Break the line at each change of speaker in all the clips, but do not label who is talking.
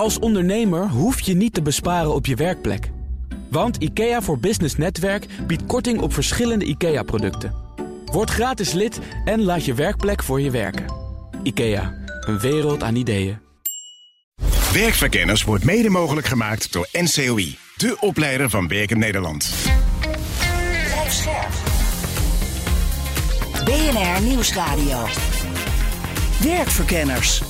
Als ondernemer hoef je niet te besparen op je werkplek. Want IKEA voor Business Netwerk biedt korting op verschillende IKEA-producten. Word gratis lid en laat je werkplek voor je werken. IKEA, een wereld aan ideeën.
Werkverkenners wordt mede mogelijk gemaakt door NCOI, de opleider van Werken Nederland.
Blijf scherp. BNR Nieuwsradio. Werkverkenners.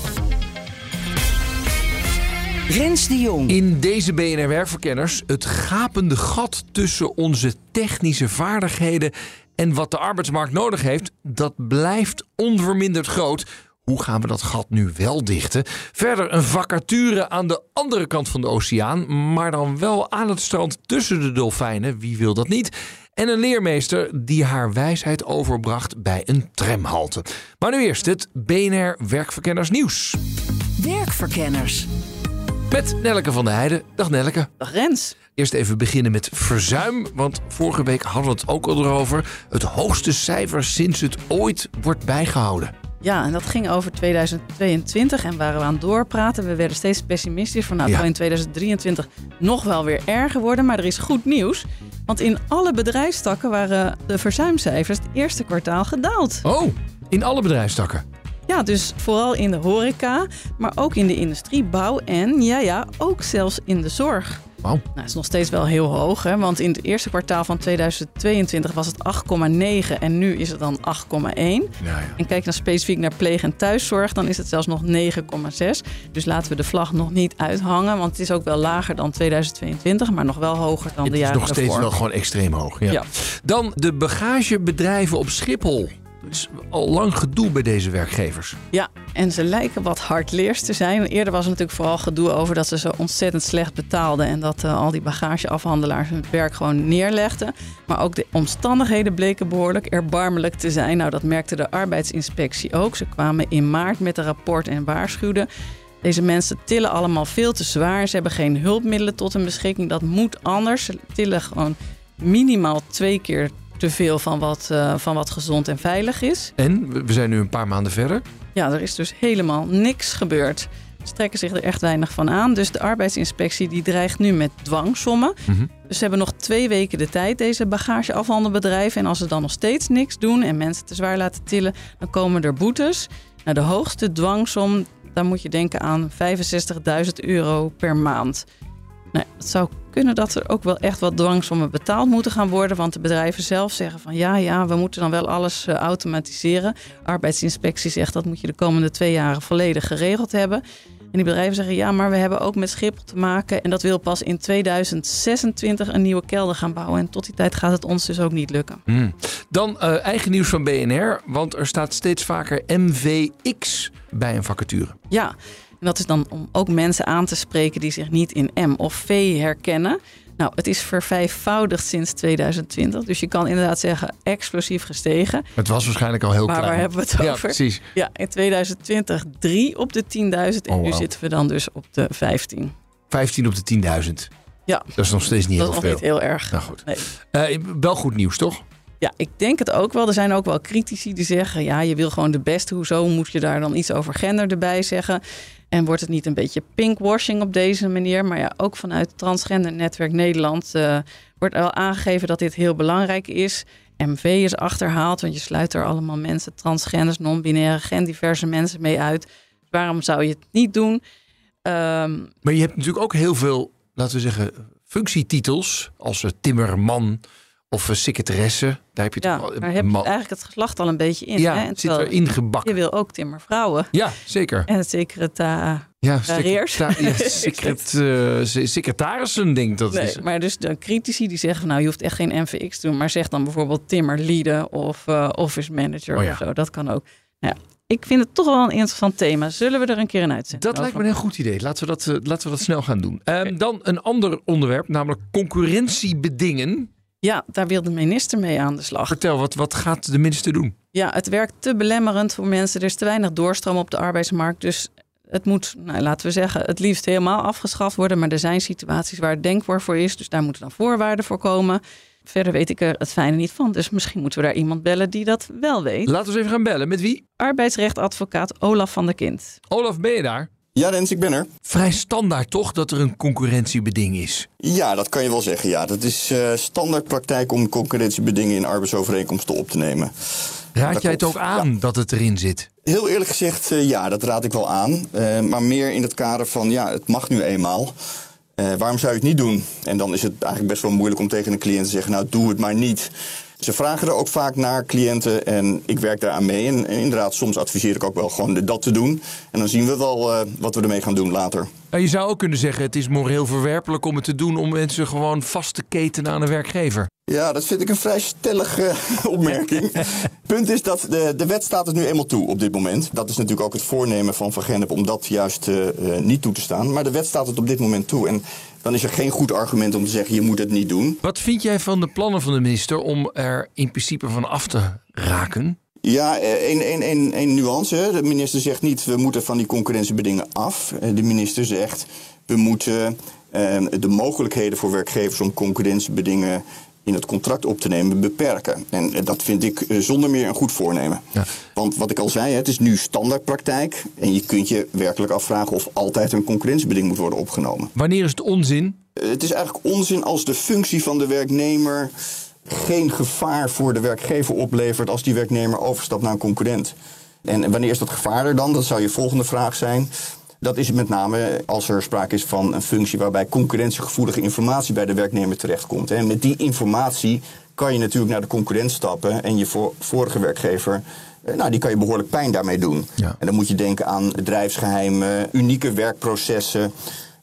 Rens de Jong.
In deze BNR Werkverkenners het gapende gat tussen onze technische vaardigheden en wat de arbeidsmarkt nodig heeft, dat blijft onverminderd groot. Hoe gaan we dat gat nu wel dichten? Verder een vacature aan de andere kant van de oceaan, maar dan wel aan het strand tussen de dolfijnen. Wie wil dat niet? En een leermeester die haar wijsheid overbracht bij een tramhalte. Maar nu eerst het BNR Werkverkenners nieuws.
Werkverkenners.
Met Nelleke van der Heijden. Dag Nelleke.
Dag Rens.
Eerst even beginnen met verzuim, want vorige week hadden we het ook al erover. Het hoogste cijfer sinds het ooit wordt bijgehouden.
Ja, en dat ging over 2022 en waren we aan het doorpraten. We werden steeds pessimistisch van nou, het
Ja.
in 2023 nog wel weer erger worden. Maar er is goed nieuws, want in alle bedrijfstakken waren de verzuimcijfers het eerste kwartaal gedaald.
Oh, in alle bedrijfstakken.
Ja, dus vooral in de horeca, maar ook in de industrie, bouw en ja, ja, ook zelfs in de zorg.
Wauw.
Nou, het is nog steeds wel heel hoog, hè? want in het eerste kwartaal van 2022 was het 8,9 en nu is het dan 8,1.
Ja, ja.
En kijk dan specifiek naar pleeg- en thuiszorg, dan is het zelfs nog 9,6. Dus laten we de vlag nog niet uithangen, want het is ook wel lager dan 2022, maar nog wel hoger dan
Het
de
is
jaren
nog steeds wel gewoon extreem hoog. Ja. Dan de bagagebedrijven op Schiphol. Is al lang gedoe bij deze werkgevers.
Ja, en ze lijken wat hardleers te zijn. Eerder was er natuurlijk vooral gedoe over dat ze zo ontzettend slecht betaalden en dat eh, al die bagageafhandelaars hun werk gewoon neerlegden. Maar ook de omstandigheden bleken behoorlijk erbarmelijk te zijn. Nou, dat merkte de arbeidsinspectie ook. Ze kwamen in maart met een rapport en waarschuwden. Deze mensen tillen allemaal veel te zwaar. Ze hebben geen hulpmiddelen tot hun beschikking. Dat moet anders. Ze tillen gewoon minimaal twee keer te veel van wat, eh, van wat gezond en veilig is.
En we- zijn nu een paar maanden verder.
Ja, er is dus helemaal niks gebeurd. Ze trekken zich er echt weinig van aan. Dus de arbeidsinspectie die dreigt nu met dwangsommen.
Mhm.
Dus ze hebben nog twee weken de tijd, deze bagageafhandelbedrijven. En als ze dan nog steeds niks doen en mensen te zwaar laten tillen, dan komen er boetes. Nou, de hoogste dwangsom, daar moet je denken aan 65.000 euro per maand. Nou, het zou kunnen dat er ook wel echt wat dwangsommen betaald moeten gaan worden. Want de bedrijven zelf zeggen van ja, ja, we moeten dan wel alles eh, automatiseren. Arbeidsinspectie zegt dat moet je de komende twee jaren volledig geregeld hebben. En die bedrijven zeggen ja, maar we hebben ook met Schiphol te maken. En dat wil pas in 2026 een nieuwe kelder gaan bouwen. En tot die tijd gaat het ons dus ook niet lukken.
Hmm. Dan eh, eigen nieuws van BNR, want er staat steeds vaker MVX bij een vacature.
Ja, en dat is dan om ook mensen aan te spreken die zich niet in M of V herkennen. Nou, het is vervijfvoudigd sinds 2020. Dus je kan inderdaad zeggen explosief gestegen.
Het was waarschijnlijk al heel
Maar
klein.
waar hebben we het
Ja,
over?
precies.
Ja, in 2020 3 op de 10.000 en
Oh,
nu zitten we dan dus op de 15.
15 op de 10.000.
Ja.
Dat is nog steeds niet
Dat is
heel
nog
veel.
niet heel erg.
Nou goed.
Nee.
Eh, wel goed nieuws, toch?
Ja, ik denk het ook wel. Er zijn ook wel critici die zeggen: ja, je wil gewoon de beste. Hoezo moet je daar dan iets over gender erbij zeggen? En wordt het niet een beetje pinkwashing op deze manier? Maar ja, ook vanuit Transgender Netwerk Nederland eh, wordt wel aangegeven dat dit heel belangrijk is. MV is achterhaald, want je sluit er allemaal mensen, transgenders, non-binaire, gendiverse mensen mee uit. Dus waarom zou je het niet doen? Ehm,
Maar je hebt natuurlijk ook heel veel, laten we zeggen, functietitels. Als timmerman of eh, secretaresse. Daar heb je
ja,
toch wel-
daar heb je
man-
eigenlijk het geslacht al een beetje in.
Ja,
hè? En
zit
terwijl
erin gebakken.
Je wil ook timmervrouwen.
Ja, zeker.
En secretaris.
Ja, ja, secret, eh, se- secretarissen, denk ik dat het
Nee,
is.
maar dus de critici die zeggen nou je hoeft echt geen MVX te doen, maar zeg dan bijvoorbeeld timmerlieden of eh, office manager
Oh ja.
of zo. Dat kan ook. Nou ja, ik vind het toch wel een interessant thema. Zullen we er een keer een uitzending
Dat lijkt me een heel goed idee. Laten we dat, laten we dat snel gaan doen. Ehm, Dan een ander onderwerp, namelijk concurrentiebedingen.
Ja, daar wil de minister mee aan de slag.
Vertel, wat, wat gaat de minister doen?
Ja, het werkt te belemmerend voor mensen. Er is te weinig doorstroom op de arbeidsmarkt. Dus het moet, nou, laten we zeggen, het liefst helemaal afgeschaft worden. Maar er zijn situaties waar het denkbaar voor is. Dus daar moeten dan voorwaarden voor komen. Verder weet ik er het fijne niet van. Dus misschien moeten we daar iemand bellen die dat wel weet.
Laten we eens even gaan bellen. Met wie?
arbeidsrechtadvocaat Olaf van der Kind.
Olaf, ben je daar?
Ja, Rens, ik ben er.
Vrij standaard toch dat er een concurrentiebeding is?
Ja, dat kan je wel zeggen. Ja, dat is uh, standaardpraktijk om concurrentiebedingen in arbeidsovereenkomsten op te nemen.
Raad
Dat
jij het ook aan dat het erin zit?
Heel eerlijk gezegd, eh, ja, dat raad ik wel aan. Eh, maar meer in het kader van, ja, het mag nu eenmaal. Waarom zou je het niet doen? En dan is het eigenlijk best wel moeilijk om tegen een cliënt te zeggen, nou, doe het maar niet. Ze vragen er ook vaak naar cliënten en ik werk daar aan mee. En, en inderdaad, soms adviseer ik ook wel gewoon dat te doen. En dan zien we wel eh, wat we ermee gaan doen later.
Je zou ook kunnen zeggen, het is moreel verwerpelijk om het te doen om mensen gewoon vast te ketenen aan een werkgever.
Ja, dat vind ik een vrij stellige opmerking. Punt is dat de, de wet staat het nu eenmaal toe op dit moment. Dat is natuurlijk ook het voornemen van Van Gennep om dat juist eh, eh, niet toe te staan. Maar de wet staat het op dit moment toe. En dan is er geen goed argument om te zeggen je moet het niet doen.
Wat vind jij van de plannen van de minister om er in principe van af te raken?
Ja, eh, één één nuance. De minister zegt niet we moeten van die concurrentiebedingen af. Eh, De minister zegt we moeten eh, de mogelijkheden voor werkgevers om concurrentiebedingen in het contract op te nemen beperken. En eh, dat vind ik eh, zonder meer een goed voornemen.
Ja.
Want wat ik al zei, het is nu standaardpraktijk. En je kunt je werkelijk afvragen of altijd een concurrentiebeding moet worden opgenomen.
Wanneer is het onzin?
Eh, Het is eigenlijk onzin als de functie van de werknemer geen gevaar voor de werkgever oplevert als die werknemer overstapt naar een concurrent. En wanneer is dat gevaar er dan? Dat zou je volgende vraag zijn. Dat is met name als er sprake is van een functie waarbij concurrentiegevoelige informatie bij de werknemer terechtkomt. En met die informatie kan je natuurlijk naar de concurrent stappen en je voor, vorige werkgever, eh, nou, die kan je behoorlijk pijn daarmee doen.
Ja.
En dan moet je denken aan bedrijfsgeheimen, unieke werkprocessen,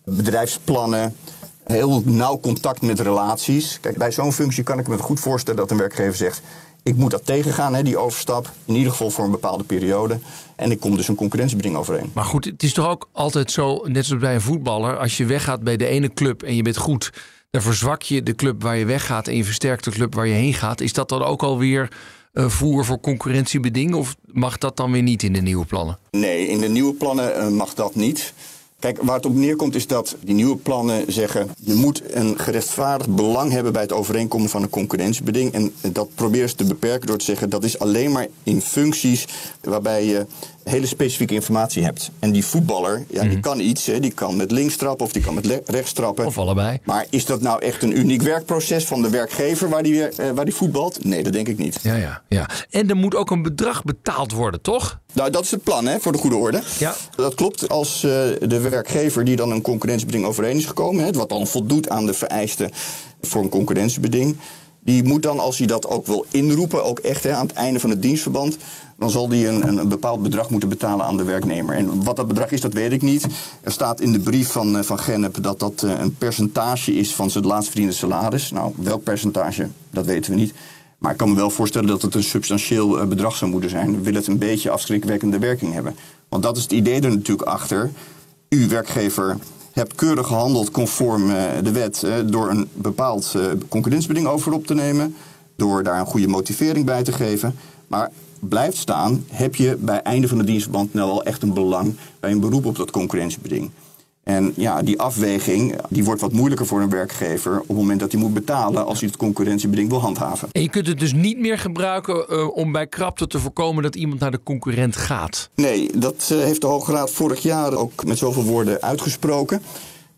bedrijfsplannen. Heel nauw contact met relaties. Kijk, bij zo'n functie kan ik me goed voorstellen dat een werkgever zegt: Ik moet dat tegengaan, hè, die overstap. In ieder geval voor een bepaalde periode. En ik kom dus een concurrentiebeding overeen.
Maar goed, het is toch ook altijd zo, net zoals bij een voetballer, als je weggaat bij de ene club en je bent goed, dan verzwak je de club waar je weggaat en je versterkt de club waar je heen gaat. Is dat dan ook alweer eh, voer voor concurrentiebeding of mag dat dan weer niet in de nieuwe plannen?
Nee, in de nieuwe plannen eh, mag dat niet. Kijk, waar het op neerkomt is dat die nieuwe plannen zeggen... je moet een gerechtvaardigd belang hebben bij het overeenkomen van een concurrentiebeding. En dat proberen ze te beperken door te zeggen... dat is alleen maar in functies waarbij je hele specifieke informatie hebt. En die voetballer, ja, die kan iets. Hè, die kan met links trappen of die kan met rechts trappen.
Of allebei?
Maar is dat nou echt een uniek werkproces van de werkgever waar die, weer, eh, waar die voetbalt? Nee, dat denk ik niet.
Ja, ja, ja. En er moet ook een bedrag betaald worden, toch?
Nou, dat is het plan, hè, voor de goede orde.
Ja.
Dat klopt. Als eh, de werkgever die dan een concurrentiebeding overeen is gekomen, hè, wat dan voldoet aan de vereisten voor een concurrentiebeding, die moet dan, als hij dat ook wil inroepen, ook echt hè, aan het einde van het dienstverband, dan zal die een, een, bepaald bedrag moeten betalen aan de werknemer. En wat dat bedrag is, dat weet ik niet. Er staat in de brief van, eh, van Gennep dat dat eh, een percentage is van zijn laatst verdiende salaris. Nou, welk percentage, dat weten we niet. Maar ik kan me wel voorstellen dat het een substantieel eh, bedrag zou moeten zijn. Wil het een beetje afschrikwekkende werking hebben. Want dat is het idee er natuurlijk achter. U, werkgever, hebt keurig gehandeld conform de wet... door een bepaald concurrentiebeding over op te nemen... door daar een goede motivering bij te geven. Maar blijft staan, heb je bij einde van de dienstverband... nou wel echt een belang bij een beroep op dat concurrentiebeding. En ja, die afweging die wordt wat moeilijker voor een werkgever... op het moment dat hij moet betalen als hij het concurrentiebeding wil handhaven.
En je kunt het dus niet meer gebruiken eh, om bij krapte te voorkomen dat iemand naar de concurrent gaat.
Nee, dat eh, heeft de Hoge Raad vorig jaar ook met zoveel woorden uitgesproken.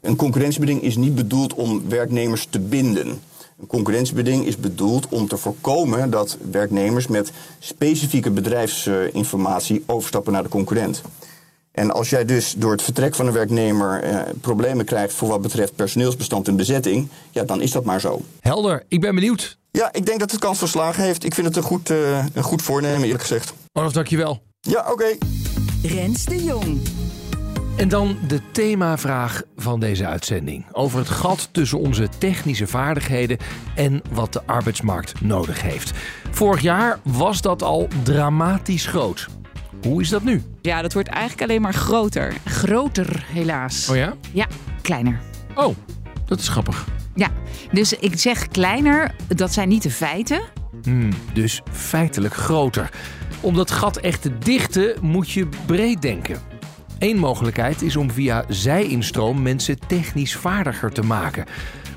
Een concurrentiebeding is niet bedoeld om werknemers te binden. Een concurrentiebeding is bedoeld om te voorkomen dat werknemers met specifieke bedrijfsinformatie overstappen naar de concurrent. En als jij dus door het vertrek van een werknemer eh, problemen krijgt voor wat betreft personeelsbestand en bezetting, ja, dan is dat maar zo.
Helder, ik ben benieuwd.
Ja, ik denk dat het kans van slagen heeft. Ik vind het een goed, eh, een goed voornemen, eerlijk gezegd.
Olaf, dankjewel.
Ja, oké.
Rens de Jong.
En dan de themavraag van deze uitzending. Over het gat tussen onze technische vaardigheden en wat de arbeidsmarkt nodig heeft. Vorig jaar was dat al dramatisch groot. Hoe is dat nu?
Ja, dat wordt eigenlijk alleen maar groter.
Groter, helaas.
Oh ja?
Ja, kleiner.
Oh, dat is grappig.
Ja, dus ik zeg kleiner, dat zijn niet de feiten.
Hmm, dus feitelijk groter. Om dat gat echt te dichten moet je breed denken. Eén mogelijkheid is om via zij-instroom mensen technisch vaardiger te maken.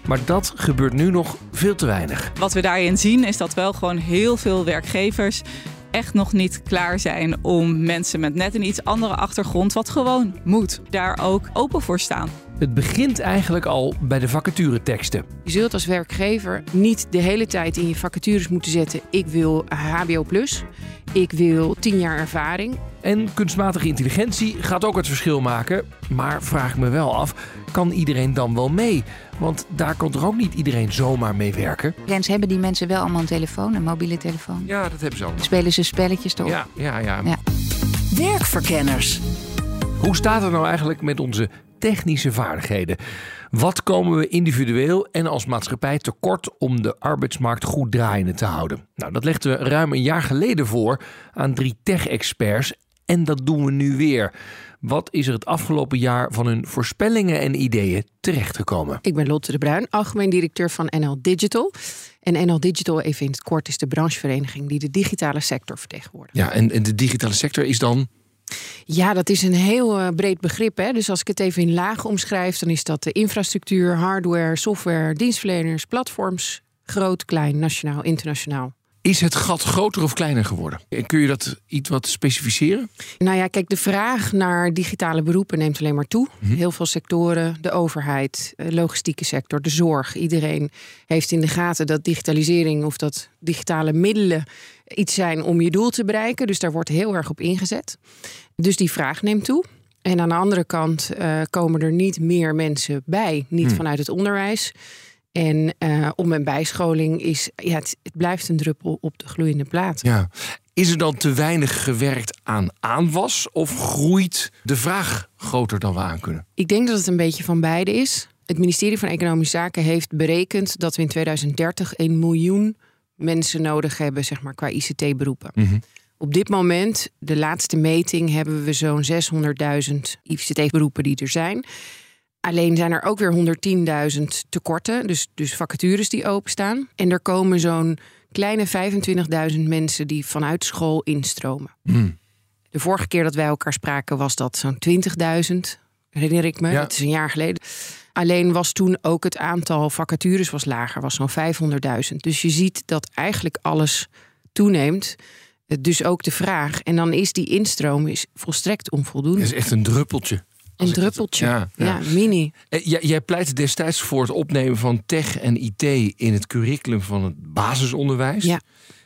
Maar dat gebeurt nu nog veel te weinig.
Wat we daarin zien is dat wel gewoon heel veel werkgevers echt nog niet klaar zijn om mensen met net een iets andere achtergrond, wat gewoon moet, daar ook open voor staan.
Het begint eigenlijk al bij de vacatureteksten.
Je zult als werkgever niet de hele tijd in je vacatures moeten zetten: ik wil HBO, ik wil 10 jaar ervaring.
En kunstmatige intelligentie gaat ook het verschil maken. Maar vraag ik me wel af, kan iedereen dan wel mee? Want daar kan toch ook niet iedereen zomaar mee werken?
Rens, hebben die mensen wel allemaal een telefoon, een mobiele telefoon?
Ja, dat hebben ze al.
Spelen ze spelletjes erop?
Ja, ja, ja.
Ja.
Werkverkenners.
Hoe staat het nou eigenlijk met onze technische vaardigheden? Wat komen we individueel en als maatschappij tekort om de arbeidsmarkt goed draaiende te houden? Nou, dat legden we ruim een jaar geleden voor aan drie tech-experts en dat doen we nu weer. Wat is er het afgelopen jaar van hun voorspellingen en ideeën terechtgekomen?
Ik ben Lotte de Bruin, algemeen directeur van NL Digital. En NL Digital, even in het kort, is de branchevereniging die de digitale sector vertegenwoordigt.
Ja, en, en de digitale sector is dan
Ja, dat is een heel eh, breed begrip. Hè? Dus als ik het even in lagen omschrijf, dan is dat de infrastructuur, hardware, software, dienstverleners, platforms, groot, klein, nationaal, internationaal.
Is het gat groter of kleiner geworden? En kun je dat iets wat specificeren?
Nou ja, kijk, de vraag naar digitale beroepen neemt alleen maar toe. Heel veel sectoren, de overheid, de logistieke sector, de zorg. Iedereen heeft in de gaten dat digitalisering of dat digitale middelen iets zijn om je doel te bereiken. Dus daar wordt heel erg op ingezet. Dus die vraag neemt toe. En aan de andere kant eh, komen er niet meer mensen bij, niet vanuit het onderwijs. En eh, om- en bijscholing is, ja, het, het blijft een druppel op de gloeiende plaat.
Ja. Is er dan te weinig gewerkt aan aanwas of groeit de vraag groter dan we aan kunnen?
Ik denk dat het een beetje van beide is. Het ministerie van Economische Zaken heeft berekend dat we in 2030 een miljoen mensen nodig hebben, zeg maar, qua ICT-beroepen. Op dit moment, de laatste meting, hebben we zo'n 600.000 ICT-beroepen die er zijn. Alleen zijn er ook weer 110.000 tekorten, dus, dus vacatures die openstaan. En er komen zo'n kleine 25.000 mensen die vanuit school instromen. De vorige keer dat wij elkaar spraken was dat zo'n 20.000, herinner ik me.
Ja.
Dat is een jaar geleden. Alleen was toen ook het aantal vacatures was lager, was zo'n 500.000. Dus je ziet dat eigenlijk alles toeneemt. Dus ook de vraag. En dan is die instroom is volstrekt onvoldoende.
Dat is echt een druppeltje.
Een
het-
druppeltje.
ja,
Ja,
ja.
mini.
Eh, Jij, jij pleitte destijds voor het opnemen van tech en IT in het curriculum van het basisonderwijs.
Ja.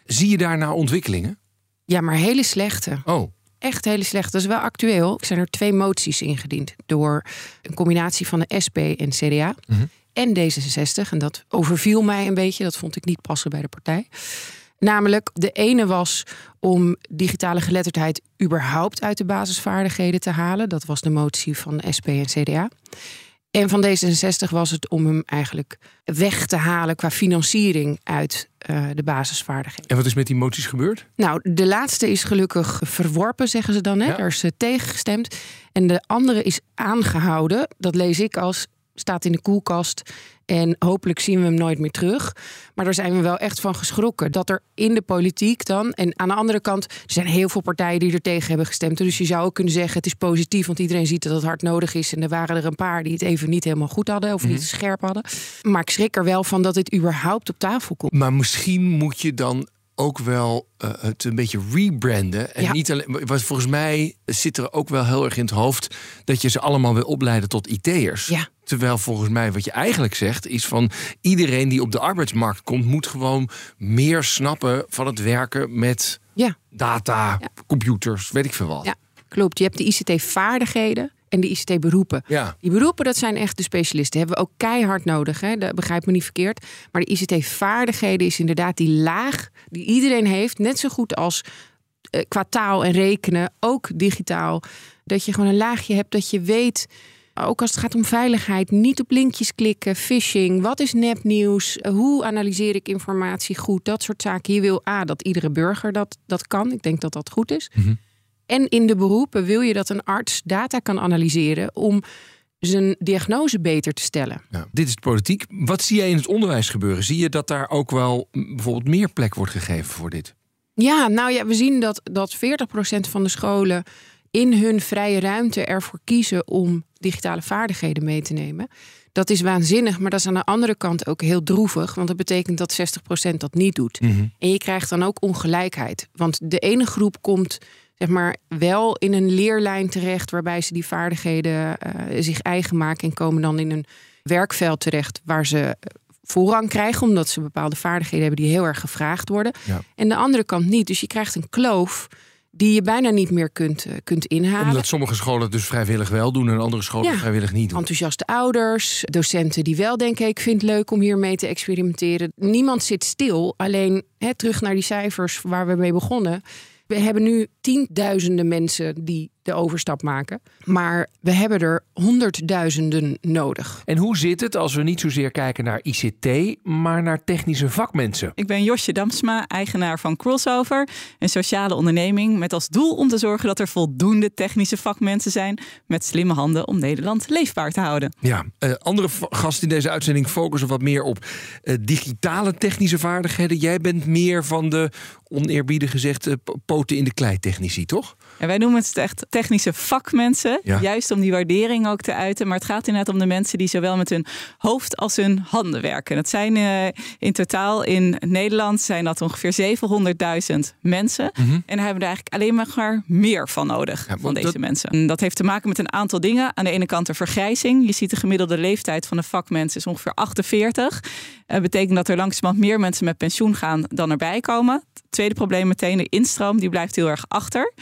Zie je daar nou ontwikkelingen?
Ja, maar hele slechte.
Oh,
Echt hele slechte. Dat is wel actueel. Er zijn er twee moties ingediend door een combinatie van de SP en CDA. En D66. En dat overviel mij een beetje. Dat vond ik niet passen bij de partij. Namelijk, de ene was om digitale geletterdheid überhaupt uit de basisvaardigheden te halen. Dat was de motie van SP en CDA. En van D66 was het om hem eigenlijk weg te halen qua financiering uit eh, de basisvaardigheden.
en wat is met die moties gebeurd?
Nou, de laatste is gelukkig verworpen, zeggen ze dan. Hè?
Ja.
Daar is eh, tegen gestemd. En de andere is aangehouden. Dat lees ik als staat in de koelkast. En hopelijk zien we hem nooit meer terug. Maar daar zijn we wel echt van geschrokken. Dat er in de politiek dan. En aan de andere kant. Er zijn heel veel partijen die er tegen hebben gestemd. Dus je zou ook kunnen zeggen: het is positief. Want iedereen ziet dat het hard nodig is. En er waren er een paar die het even niet helemaal goed hadden. Of niet scherp hadden. Maar ik schrik er wel van dat dit überhaupt op tafel komt.
Maar misschien moet je dan ook wel eh, het een beetje rebranden. En
Ja.
niet alleen, want volgens mij zit er ook wel heel erg in het hoofd dat je ze allemaal wil opleiden tot IT'ers.
Ja.
Terwijl volgens mij wat je eigenlijk zegt is van iedereen die op de arbeidsmarkt komt, moet gewoon meer snappen van het werken met
Ja.
data, computers, weet ik veel wat.
Ja, klopt. Je hebt de ICT-vaardigheden en de ICT-beroepen.
Ja.
Die beroepen, dat zijn echt de specialisten. Hebben we ook keihard nodig. Hè? Dat begrijp me niet verkeerd. Maar de ICT-vaardigheden is inderdaad die laag die iedereen heeft. Net zo goed als eh, qua taal en rekenen, ook digitaal. Dat je gewoon een laagje hebt dat je weet... Ook als het gaat om veiligheid, niet op linkjes klikken, phishing. Wat is nepnieuws? Hoe analyseer ik informatie goed? Dat soort zaken. Je wil A, dat iedere burger dat, dat kan. Ik denk dat dat goed is. En in de beroepen wil je dat een arts data kan analyseren om zijn diagnose beter te stellen.
Ja. Dit is de politiek. Wat zie jij in het onderwijs gebeuren? Zie je dat daar ook wel bijvoorbeeld meer plek wordt gegeven voor dit?
Ja, nou ja, we zien dat, dat 40% van de scholen in hun vrije ruimte ervoor kiezen om digitale vaardigheden mee te nemen. Dat is waanzinnig, maar dat is aan de andere kant ook heel droevig. Want dat betekent dat 60% dat niet doet. En je krijgt dan ook ongelijkheid. Want de ene groep komt zeg maar, wel in een leerlijn terecht... waarbij ze die vaardigheden eh, zich eigen maken... en komen dan in een werkveld terecht waar ze voorrang krijgen... omdat ze bepaalde vaardigheden hebben die heel erg gevraagd worden.
Ja.
En de andere kant niet. Dus je krijgt een kloof die je bijna niet meer kunt, eh, kunt inhalen.
Omdat sommige scholen het dus vrijwillig wel doen en andere scholen
Ja.
vrijwillig niet doen.
Enthousiaste ouders, docenten die wel denken: ik vind het leuk om hiermee te experimenteren. Niemand zit stil. Alleen hè, terug naar die cijfers waar we mee begonnen. We hebben nu tienduizenden mensen die de overstap maken. Maar we hebben er honderdduizenden nodig.
En hoe zit het als we niet zozeer kijken naar ICT, maar naar technische vakmensen?
Ik ben Josje Damsma, eigenaar van Crossover, een sociale onderneming met als doel om te zorgen dat er voldoende technische vakmensen zijn met slimme handen om Nederland leefbaar te houden.
Ja, eh, andere gasten in deze uitzending focussen wat meer op eh, digitale technische vaardigheden. Jij bent meer van de, oneerbiedig gezegd, eh, poten in de klei technici, toch?
En wij noemen het echt technische vakmensen,
Ja.
juist om die waardering ook te uiten. Maar het gaat inderdaad om de mensen die zowel met hun hoofd als hun handen werken. Dat zijn eh, in totaal in Nederland zijn dat ongeveer 700.000 mensen. En daar hebben we er eigenlijk alleen maar meer van nodig,
Mhm. Ja,
van deze
dat-
mensen. En dat heeft te maken met een aantal dingen. Aan de ene kant de vergrijzing. Je ziet de gemiddelde leeftijd van een vakmens is ongeveer 48. Dat betekent dat er langzamerhand meer mensen met pensioen gaan dan erbij komen. Tweede probleem meteen, de instroom, die blijft heel erg achter.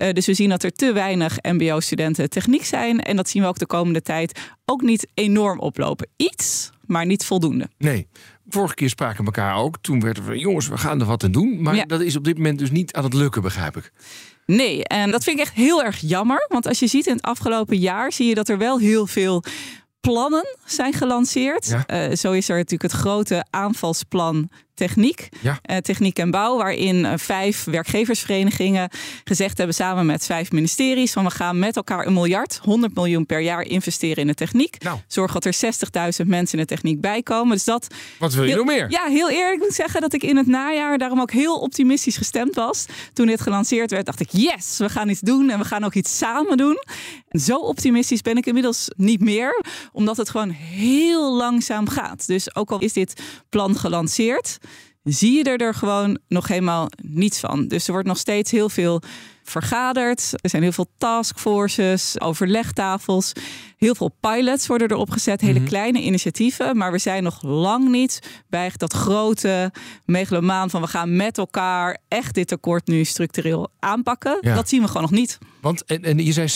Eh, dus we zien dat er te weinig MBO-studenten techniek zijn. En dat zien we ook de komende tijd ook niet enorm oplopen. Iets, maar niet voldoende.
Nee. Vorige keer spraken we elkaar ook. Toen werden we, jongens, we gaan er wat aan doen. Maar
Ja.
dat is op dit moment dus niet aan het lukken, begrijp ik.
Nee, en dat vind ik echt heel erg jammer. Want als je ziet in het afgelopen jaar, zie je dat er wel heel veel plannen zijn gelanceerd.
Ja.
Eh, zo is er natuurlijk het grote aanvalsplan techniek.
Ja.
Eh, techniek en bouw, waarin eh, vijf werkgeversverenigingen gezegd hebben samen met vijf ministeries van we gaan met elkaar een miljard, 100 miljoen per jaar investeren in de techniek.
Nou.
Zorg dat er 60.000 mensen in de techniek bijkomen. Dus dat
Wat wil je
Heel-
nog meer?
Ja, heel eerlijk moet ik zeggen dat ik in het najaar daarom ook heel optimistisch gestemd was. Toen dit gelanceerd werd, dacht ik: yes, we gaan iets doen en we gaan ook iets samen doen. En zo optimistisch ben ik inmiddels niet meer, omdat het gewoon heel langzaam gaat. Dus ook al is dit plan gelanceerd, zie je er, er gewoon nog helemaal niets van. Dus er wordt nog steeds heel veel vergaderd. Er zijn heel veel taskforces, overlegtafels. Heel veel pilots worden erop gezet, hele kleine initiatieven. Maar we zijn nog lang niet bij dat grote megalomaan van we gaan met elkaar echt dit tekort nu structureel aanpakken.
Ja.
Dat zien we gewoon nog niet.
Want en, en je zei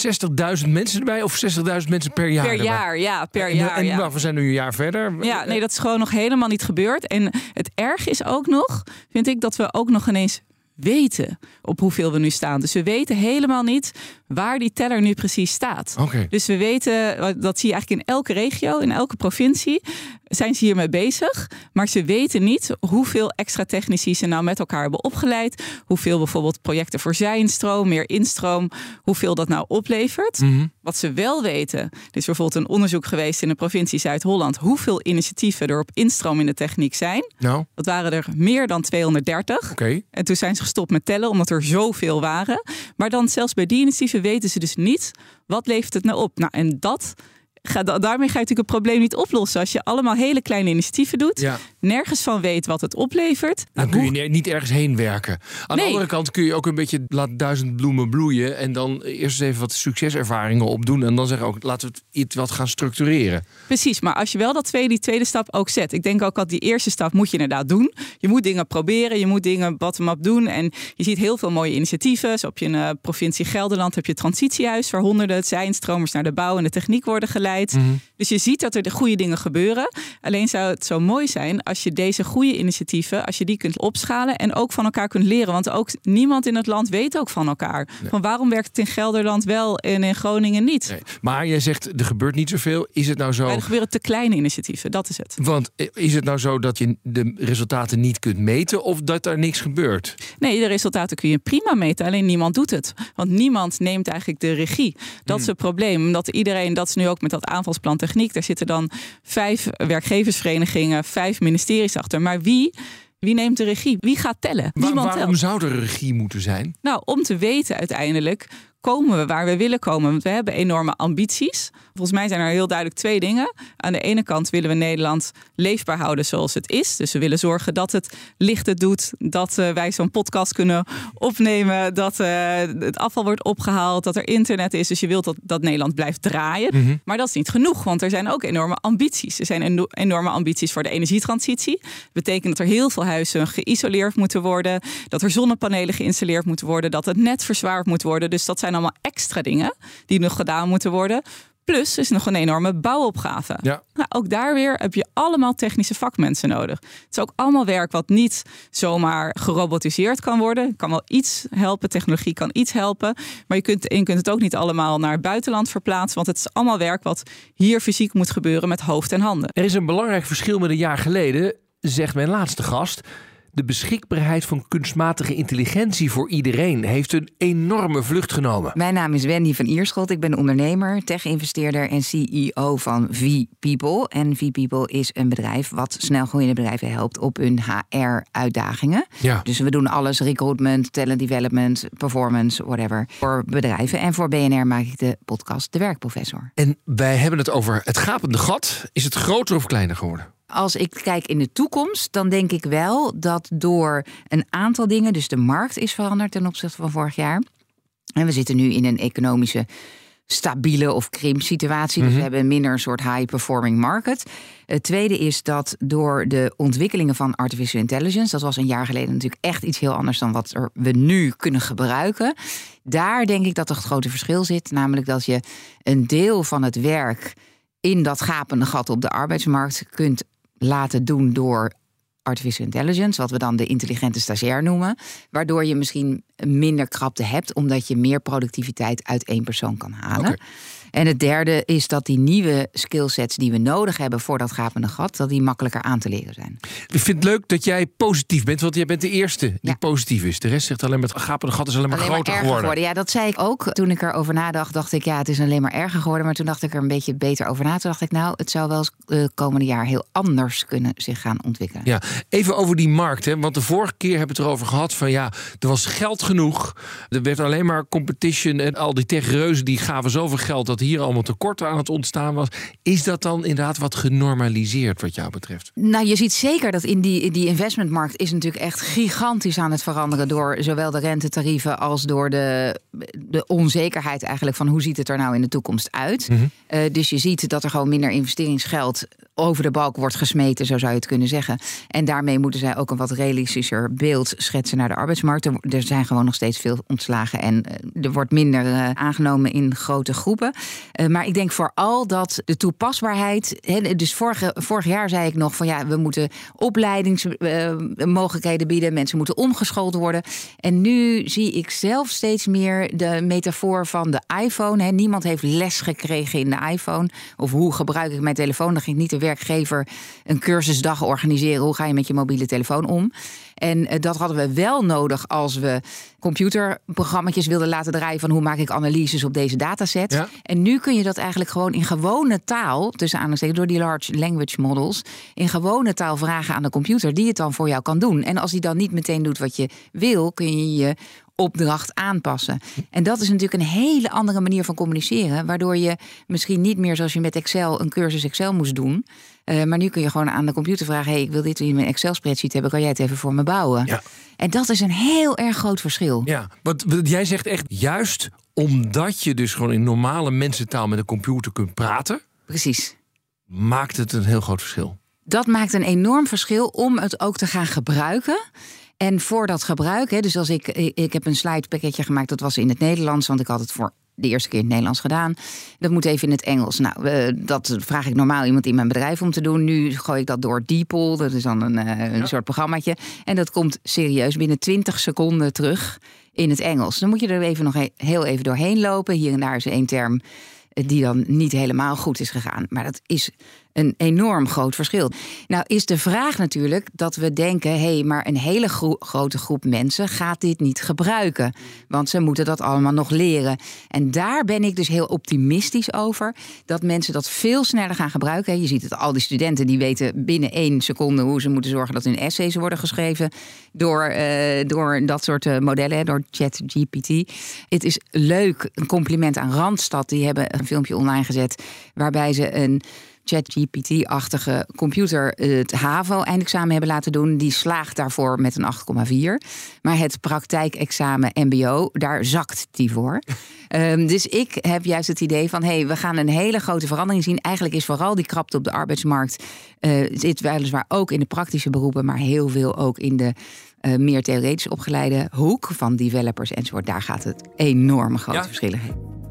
60.000 mensen erbij of 60.000 mensen per jaar?
per
erbij?
jaar, ja, per
En,
jaar.
en
ja.
we zijn nu een jaar verder.
Ja, nee, dat is gewoon nog helemaal niet gebeurd. En het erg is ook nog, vind ik, dat we ook nog ineens weten op hoeveel we nu staan. Dus we weten helemaal niet waar die teller nu precies staat. Dus we weten, dat zie je eigenlijk in elke regio, in elke provincie, zijn ze hiermee bezig. Maar ze weten niet hoeveel extra technici ze nou met elkaar hebben opgeleid. Hoeveel bijvoorbeeld projecten voor zijinstroom, meer instroom, hoeveel dat nou oplevert.
Mhm.
Wat ze wel weten, er is bijvoorbeeld een onderzoek geweest in de provincie Zuid-Holland, hoeveel initiatieven er op instroom in de techniek zijn.
Nou,
Dat waren er meer dan 230.
oké.
En toen zijn ze gestopt met tellen, omdat er zoveel waren. Maar dan zelfs bij die initiatieven weten ze dus niet, wat levert het nou op? Nou, en dat... Ga, da- daarmee ga je natuurlijk het probleem niet oplossen. Als je allemaal hele kleine initiatieven doet,
Ja.
nergens van weet wat het oplevert.
Dan
Nou,
kun je niet ergens heen werken. Aan de andere kant kun je ook een beetje laat duizend bloemen bloeien. En dan eerst eens even wat succeservaringen opdoen. En dan zeggen ook, laten we het iets wat gaan structureren.
Precies, maar als je wel dat tweede, die tweede stap ook zet. Ik denk ook dat die eerste stap moet je inderdaad doen. Je moet dingen proberen, je moet dingen bottom-up doen. En je ziet heel veel mooie initiatieven. Zo heb je in de provincie Gelderland heb je het transitiehuis... waar honderden zijnstromers naar de bouw en de techniek worden geleid. Dus je ziet dat er de goede dingen gebeuren. Alleen zou het zo mooi zijn als je deze goede initiatieven... als je die kunt opschalen en ook van elkaar kunt leren. Want ook niemand in het land weet ook van elkaar. Van waarom werkt het in Gelderland wel en in Groningen niet?
Nee. Maar jij zegt, er gebeurt niet zoveel. Is het nou zo...
Maar er gebeuren te kleine initiatieven, dat is het.
Want is het nou zo dat je de resultaten niet kunt meten of dat er niks gebeurt?
Nee, de resultaten kun je prima meten, alleen niemand doet het. Want niemand neemt eigenlijk de regie. Dat is het probleem. Dat iedereen, dat is nu ook met dat aanvalsplan techniek, daar zitten dan vijf werkgeversverenigingen, vijf ministeries achter. Maar wie, wie neemt de regie? Wie gaat tellen? Niemand
waarom
telt.
zou er regie moeten zijn?
Nou, om te weten uiteindelijk, komen we waar we willen komen? Want we hebben enorme ambities. Volgens mij zijn er heel duidelijk twee dingen. Aan de ene kant willen we Nederland leefbaar houden zoals het is. Dus we willen zorgen dat het licht het doet, dat uh, wij zo'n podcast kunnen opnemen, dat uh, het afval wordt opgehaald, dat er internet is. Dus je wilt dat, dat Nederland blijft draaien.
Mhm.
Maar dat is niet genoeg, want er zijn ook enorme ambities. Er zijn eno- enorme ambities voor de energietransitie. Dat betekent dat er heel veel huizen geïsoleerd moeten worden, dat er zonnepanelen geïnstalleerd moeten worden, dat het net verzwaard moet worden. Dus dat zijn allemaal extra dingen die nog gedaan moeten worden. Plus is nog een enorme bouwopgave.
Ja.
Nou, ook daar weer heb je allemaal technische vakmensen nodig. Het is ook allemaal werk wat niet zomaar gerobotiseerd kan worden. Het kan wel iets helpen, technologie kan iets helpen. Maar je kunt, je kunt het ook niet allemaal naar het buitenland verplaatsen. Want het is allemaal werk wat hier fysiek moet gebeuren met hoofd en handen.
Er is een belangrijk verschil met een jaar geleden, zegt mijn laatste gast. De beschikbaarheid van kunstmatige intelligentie voor iedereen heeft een enorme vlucht genomen.
Mijn naam is Wendy van Ierschot. Ik ben ondernemer, tech-investeerder en CEO van V-People. En V-People is een bedrijf wat snelgroeiende bedrijven helpt op hun HR-uitdagingen.
Ja.
Dus we doen alles, recruitment, talent development, performance, whatever, voor bedrijven. En voor BNR maak ik de podcast De Werkprofessor.
En wij hebben het over het gapende gat. Is het groter of kleiner geworden?
Als ik kijk in de toekomst, dan denk ik wel dat door een aantal dingen, dus de markt is veranderd ten opzichte van vorig jaar. En we zitten nu in een economische stabiele of krimpsituatie. Dus we hebben een minder een soort high-performing market. Het tweede is dat door de ontwikkelingen van artificial intelligence, dat was een jaar geleden natuurlijk echt iets heel anders dan wat er we nu kunnen gebruiken. Daar denk ik dat er het grote verschil zit. Namelijk dat je een deel van het werk in dat gapende gat op de arbeidsmarkt kunt laten doen door artificial intelligence, wat we dan de intelligente stagiair noemen, waardoor je misschien minder krapte hebt, omdat je meer productiviteit uit één persoon kan halen. En het derde is dat die nieuwe skillsets die we nodig hebben voor dat gapende gat, dat die makkelijker aan te leren zijn.
Ik vind het leuk dat jij positief bent, want jij bent de eerste die
Ja.
positief is. De rest zegt alleen maar het gapende gat is alleen maar
Alleen
groter
erger
geworden.
Ja, dat zei ik ook. Toen ik erover nadacht, dacht ik, ja, het is alleen maar erger geworden. Maar toen dacht ik er een beetje beter over na. Toen dacht ik, nou, het zou wel eens uh, komende jaar heel anders kunnen zich gaan ontwikkelen.
Ja, even over die markt. Hè? Want de vorige keer hebben we het erover gehad van ja, er was geld genoeg. Er werd alleen maar competition en al die techreuzen die gaven zoveel geld dat hier allemaal tekort aan het ontstaan was. Is dat dan inderdaad wat genormaliseerd wat jou betreft?
Nou, je ziet zeker dat in die, die investmentmarkt is natuurlijk echt gigantisch aan het veranderen door zowel de rentetarieven als door de, de onzekerheid eigenlijk van hoe ziet het er nou in de toekomst uit.
Mhm.
Uh, dus je ziet dat er gewoon minder investeringsgeld over de balk wordt gesmeten, zo zou je het kunnen zeggen. En daarmee moeten zij ook een wat realistischer beeld schetsen naar de arbeidsmarkt. Er, er zijn gewoon nog steeds veel ontslagen en uh, er wordt minder uh, aangenomen in grote groepen. Uh, maar ik denk vooral dat de toepasbaarheid. He, dus vorig jaar zei ik nog van ja, we moeten opleidingsmogelijkheden bieden. Mensen moeten omgeschoold worden. En nu zie ik zelf steeds meer de metafoor van de iPhone. Niemand heeft les gekregen in de iPhone. Of hoe gebruik ik mijn telefoon? Dan ging niet de werkgever een cursusdag organiseren. Hoe ga je met je mobiele telefoon om? En uh, dat hadden we wel nodig als we computerprogramma's wilden laten draaien van hoe maak ik analyses op deze dataset.
Ja.
En nu kun je dat eigenlijk gewoon in gewone taal, tussen aanhalingstekens door die large language models, in gewone taal vragen aan de computer die het dan voor jou kan doen. En als die dan niet meteen doet wat je wil, kun je je opdracht aanpassen. En dat is natuurlijk een hele andere manier van communiceren, waardoor je misschien niet meer zoals je met Excel een cursus Excel moest doen. Uh, maar nu kun je gewoon aan de computer vragen: hey, ik wil dit in mijn Excel-spreadsheet hebben, kan jij het even voor me bouwen?
Ja.
En dat is een heel erg groot verschil.
Ja, want jij zegt echt juist omdat je dus gewoon in normale mensentaal met een computer kunt praten.
Precies.
Maakt het een heel groot verschil.
Dat maakt een enorm verschil om het ook te gaan gebruiken. En voor dat gebruik, hè, dus als ik, ik heb een slidepakketje gemaakt, dat was in het Nederlands, want ik had het voor de eerste keer in het Nederlands gedaan. Dat moet even in het Engels. Nou, uh, dat vraag ik normaal iemand in mijn bedrijf om te doen. Nu gooi ik dat door Deepol. Dat is dan een, uh, een ja. soort programmaatje. En dat komt serieus binnen 20 seconden terug in het Engels. Dan moet je er even nog heel even doorheen lopen. Hier en daar is één term die dan niet helemaal goed is gegaan. Maar dat is een enorm groot verschil. Nou is de vraag natuurlijk dat we denken: hé, hey, maar een hele grote groep mensen gaat dit niet gebruiken. Want ze moeten dat allemaal nog leren. En daar ben ik dus heel optimistisch over. Dat mensen dat veel sneller gaan gebruiken. Je ziet het, al die studenten die weten binnen één seconde hoe ze moeten zorgen dat hun essays worden geschreven door, uh, door dat soort eh, modellen, door ChatGPT. Het is leuk, een compliment aan Randstad. Die hebben een filmpje online gezet waarbij ze een ChatGPT-achtige computer het HAVO-eindexamen hebben laten doen. Die slaagt daarvoor met een 8,4. Maar het praktijkexamen MBO, daar zakt die voor. um, dus ik heb juist het idee van: hé, hey, we gaan een hele grote verandering zien. Eigenlijk is vooral die krapte op de arbeidsmarkt. Uh, zit weliswaar ook in de praktische beroepen, maar heel veel ook in de uh, meer theoretisch opgeleide hoek van developers enzovoort. Daar gaat het enorm grote ja. verschillen heen.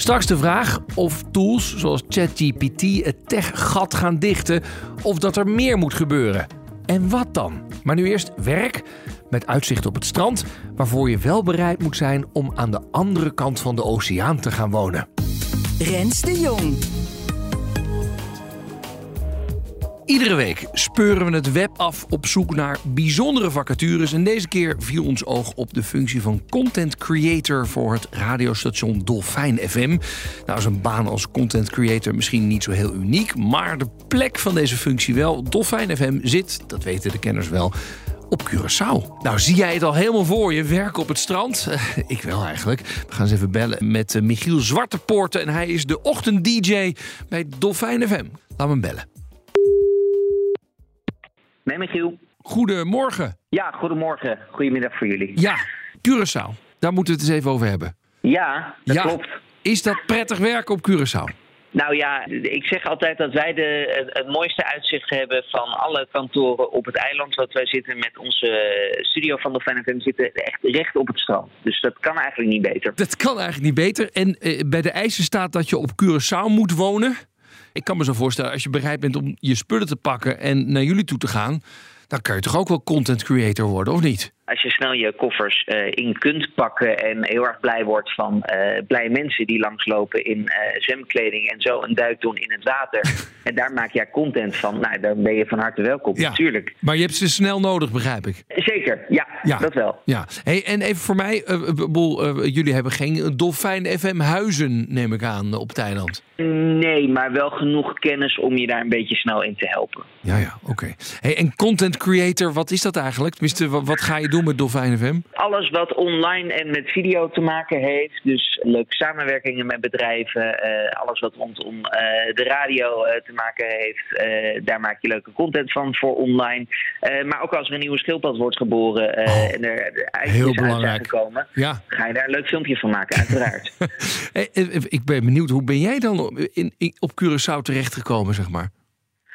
Straks de vraag of tools zoals ChatGPT het tech-gat gaan dichten of dat er meer moet gebeuren. En wat dan? Maar nu eerst werk met uitzicht op het strand, waarvoor je wel bereid moet zijn om aan de andere kant van de oceaan te gaan wonen.
Rens de Jong.
Iedere week speuren we het web af op zoek naar bijzondere vacatures. En deze keer viel ons oog op de functie van content creator voor het radiostation Dolfijn FM. Nou is een baan als content creator misschien niet zo heel uniek, maar de plek van deze functie wel. Dolfijn FM zit, dat weten de kenners wel, op Curaçao. Nou, zie jij het al helemaal voor je, werken op het strand? ik wel eigenlijk. We gaan eens even bellen met uh, Michiel Zwartepoorten en hij is de ochtend-dj bij Dolfijn FM. We hem bellen.
Nee, Michiel.
Goedemorgen.
Ja, goedemorgen. Goedemiddag voor jullie.
Ja, Curaçao. Daar moeten we het eens even over hebben.
Ja, dat ja. klopt.
Is dat prettig werken op Curaçao?
Nou ja, ik zeg altijd dat wij de, het, mooiste uitzicht hebben van alle kantoren op het eiland. Want wij zitten met onze studio van de FM zitten echt recht op het strand. Dus dat kan eigenlijk niet beter.
Dat kan eigenlijk niet beter. En eh, bij de eisen staat dat je op Curaçao moet wonen. Ik kan me zo voorstellen, als je bereid bent om je spullen te pakken en naar jullie toe te gaan, dan kan je toch ook wel content creator worden, of niet?
Als je snel je koffers uh, in kunt pakken en heel erg blij wordt van uh, blije mensen die langslopen in uh, zwemkleding en zo een duik doen in het water. en daar maak jij content van. Nou, dan ben je van harte welkom, ja, natuurlijk.
Maar je hebt ze snel nodig, begrijp ik.
Zeker, ja, ja. dat wel.
Ja. Hey, en even voor mij, boel, jullie hebben geen Dolfijn FM huizen, neem ik aan, op Thailand.
Nee, maar wel genoeg kennis om je daar een beetje snel in te helpen.
Ja, ja, oké. Hey, en content creator, wat is dat eigenlijk? Tenminste, wat, wat ga je doen? Met Dolfijn FM?
Alles wat online en met video te maken heeft. Dus leuke samenwerkingen met bedrijven. Uh, alles wat rondom uh, de radio uh, te maken heeft. daar maak je leuke content van voor online. maar ook als er een nieuwe schildpad wordt geboren oh, en er, er
eitjes uit zijn
gekomen.
Ja.
Ga je daar een leuk filmpje van maken, uiteraard.
ik ben benieuwd, hoe ben jij dan in, in, op Curaçao terechtgekomen, zeg maar?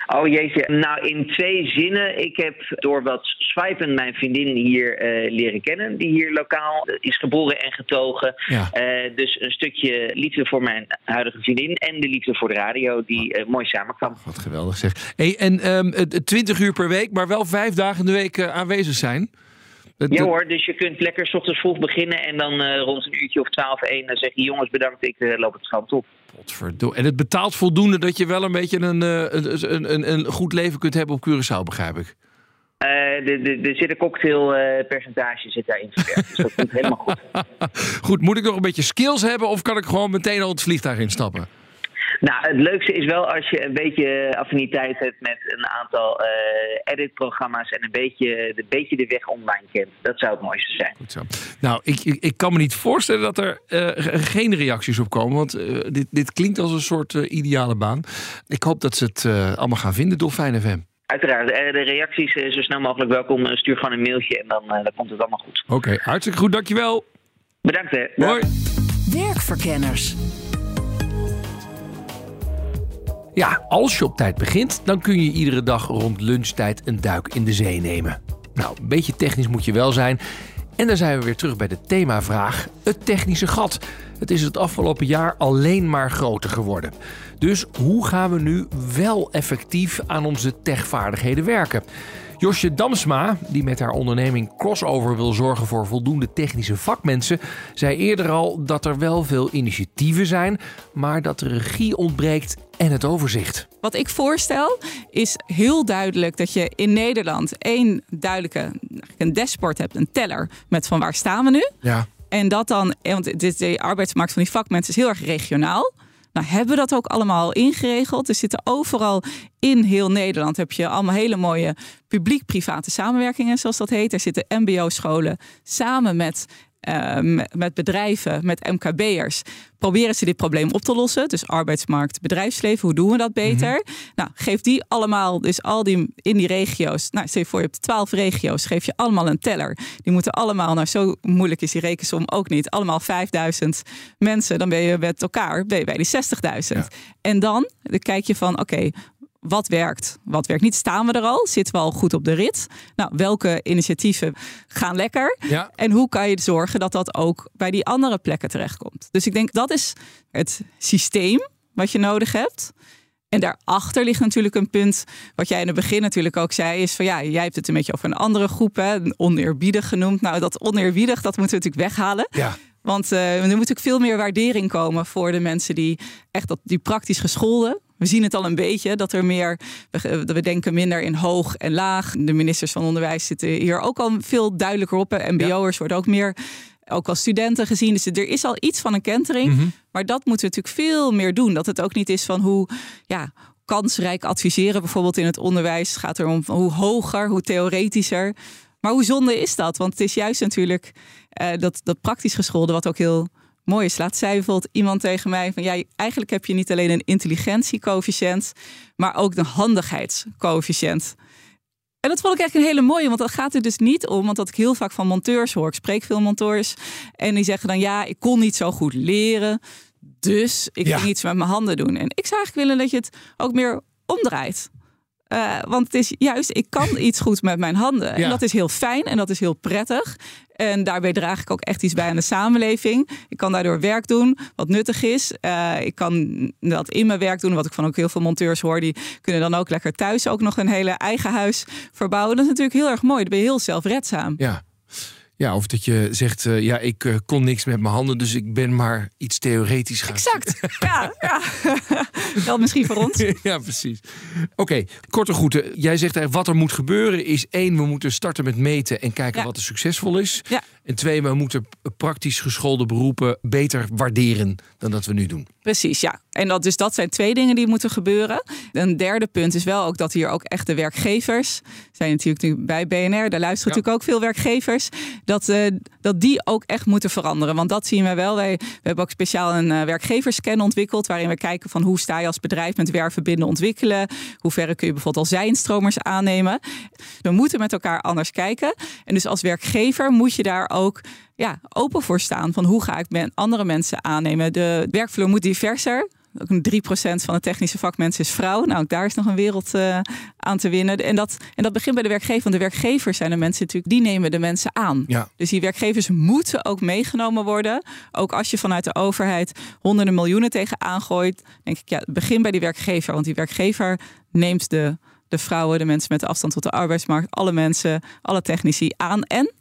Oh jeetje, nou in twee zinnen. Ik heb door wat swipen mijn vriendin hier uh, leren kennen, die hier lokaal is geboren en getogen. Ja. Uh, dus een stukje liefde voor mijn huidige vriendin en de liefde voor de radio, die uh, mooi samenkwam.
Wat geweldig zeg. Hey, en um, ehm, 20 uur per week, maar wel vijf dagen in de week aanwezig zijn.
Ja hoor, dus je kunt lekker s ochtends vroeg beginnen en dan uh, rond een uurtje of twaalf, één dan zeg je jongens bedankt, ik uh, loop het strand op.
En het betaalt voldoende dat je wel een beetje een, uh, een, een, een, goed leven kunt hebben op Curaçao, begrijp ik.
Er zit een cocktailpercentage zit daarin verwerkt, dus dat komt helemaal goed.
goed, moet ik nog een beetje skills hebben of kan ik gewoon meteen al het vliegtuig instappen?
Nou, het leukste is wel als je een beetje affiniteit hebt met een aantal uh, editprogramma's en een beetje, een beetje de weg online kent. Dat zou het mooiste zijn.
Goed zo. Nou, ik, ik, ik kan me niet voorstellen dat er uh, geen reacties op komen, want uh, dit, dit klinkt als een soort ideale baan. Ik hoop dat ze het allemaal gaan vinden, Dolfijn FM.
Uiteraard, de reacties zo snel mogelijk welkom. Stuur gewoon een mailtje en dan, dan komt het allemaal goed.
Oké, okay, hartstikke goed, dankjewel.
Bedankt hè.
Hoi.
Werkverkenners.
Ja, als je op tijd begint, dan kun je iedere dag rond lunchtijd een duik in de zee nemen. Nou, een beetje technisch moet je wel zijn. En dan zijn we weer terug bij de themavraag: het technische gat. Het is het afgelopen jaar alleen maar groter geworden. Dus hoe gaan we nu wel effectief aan onze techvaardigheden werken? Josje Damsma, die met haar onderneming Crossover wil zorgen voor voldoende technische vakmensen, zei eerder al dat er wel veel initiatieven zijn, maar dat de regie ontbreekt en het overzicht.
Wat ik voorstel is heel duidelijk dat je in Nederland één duidelijke een dashboard hebt, een teller met van waar staan we nu.
Ja.
En dat dan, want dit, de arbeidsmarkt van die vakmensen is heel erg regionaal. Nou, hebben we dat ook allemaal ingeregeld? Er zitten overal in heel Nederland heb je allemaal hele mooie publiek-private samenwerkingen, zoals dat heet. Er zitten MBO-scholen samen met uh, met bedrijven, met MKB'ers, proberen ze dit probleem op te lossen. Dus arbeidsmarkt, bedrijfsleven, hoe doen we dat beter? Mm -hmm. Nou, geef die allemaal, dus al die in die regio's. Nou, stel je voor, je hebt twaalf regio's, geef je allemaal een teller. Die moeten allemaal, nou zo moeilijk is die rekensom ook niet, allemaal 5000 mensen. Dan ben je met elkaar ben je bij die 60.000. Ja. En dan, dan kijk je van, oké, okay, wat werkt, wat werkt niet. Staan we er al? Zitten we al goed op de rit? Nou, welke initiatieven gaan lekker?
Ja.
En hoe kan je zorgen dat dat ook bij die andere plekken terechtkomt? Dus ik denk dat is het systeem wat je nodig hebt. En daarachter ligt natuurlijk een punt, wat jij in het begin natuurlijk ook zei, is van ja, jij hebt het een beetje over een andere groep, hè, oneerbiedig genoemd. Nou, dat oneerbiedig, dat moeten we natuurlijk weghalen.
Ja.
Want uh, er moet ook veel meer waardering komen voor de mensen die echt dat, die praktisch gescholden. We zien het al een beetje dat er meer, we, we denken minder in hoog en laag. De ministers van Onderwijs zitten hier ook al veel duidelijker op. MBO'ers worden ook meer, ook als studenten gezien. Dus er is al iets van een kentering.
Mhm.
Maar dat moeten we natuurlijk veel meer doen. Dat het ook niet is van hoe, ja, kansrijk adviseren bijvoorbeeld in het onderwijs. Het gaat erom hoe hoger, hoe theoretischer. Maar hoe zonde is dat? Want het is juist natuurlijk uh, dat, dat praktisch geschoolde wat ook heel mooi is. Laat zei bijvoorbeeld iemand tegen mij van ja, eigenlijk heb je niet alleen een intelligentiecoëfficiënt, maar ook een handigheidscoëfficiënt. En dat vond ik eigenlijk een hele mooie, want dat gaat er dus niet om. Want dat ik heel vaak van monteurs hoor. Ik spreek veel monteurs. En die zeggen dan ja, ik kon niet zo goed leren. Dus ik
Ja.
ging iets met mijn handen doen. En ik zou eigenlijk willen dat je het ook meer omdraait. Eh, want het is juist, ik kan iets goed met mijn handen.
Ja.
En dat is heel fijn en dat is heel prettig. En daarbij draag ik ook echt iets bij aan de samenleving. Ik kan daardoor werk doen wat nuttig is. Eh, ik kan dat in mijn werk doen. Wat ik van ook heel veel monteurs hoor. Die kunnen dan ook lekker thuis ook nog een hele eigen huis verbouwen. Dat is natuurlijk heel erg mooi. Dan ben je heel zelfredzaam.
Ja. Ja, of dat je zegt, eh, ja, ik eh, kon niks met mijn handen, dus ik ben maar iets theoretisch gaan.
Exact. Ja, ja. Wel misschien voor ons.
ja, precies. Oké, korte groeten. Jij zegt wat er moet gebeuren is één, we moeten starten met meten en kijken
Ja.
wat er succesvol is.
Ja.
En twee, we moeten praktisch geschoolde beroepen beter waarderen dan dat we nu doen.
Precies, ja. En dat, dus dat zijn twee dingen die moeten gebeuren. Een derde punt is wel ook dat hier ook echt de werkgevers zijn natuurlijk nu bij BNR, daar luisteren
Ja.
natuurlijk ook veel werkgevers, dat, eh, dat die ook echt moeten veranderen. Want dat zien we wel. Wij, we hebben ook speciaal een eh, werkgeverscan ontwikkeld, waarin we kijken van hoe sta je als bedrijf met werven binnen ontwikkelen. Hoe ver kun je bijvoorbeeld al zijnstromers aannemen. We moeten met elkaar anders kijken. En dus als werkgever moet je daar ook ja, open voor staan. Van hoe ga ik men, andere mensen aannemen. De werkvloer moet diverser. Ook een 3% van de technische vakmensen is vrouw. Nou, ook daar is nog een wereld eh, aan te winnen. En dat, en dat begint bij de werkgever. Want de werkgevers zijn de mensen natuurlijk, die nemen de mensen aan.
Ja.
Dus die werkgevers moeten ook meegenomen worden. Ook als je vanuit de overheid honderden miljoenen tegenaan gooit. Denk ik, ja, begin bij die werkgever. Want die werkgever neemt de, de vrouwen, de mensen met de afstand tot de arbeidsmarkt, alle mensen, alle technici aan. En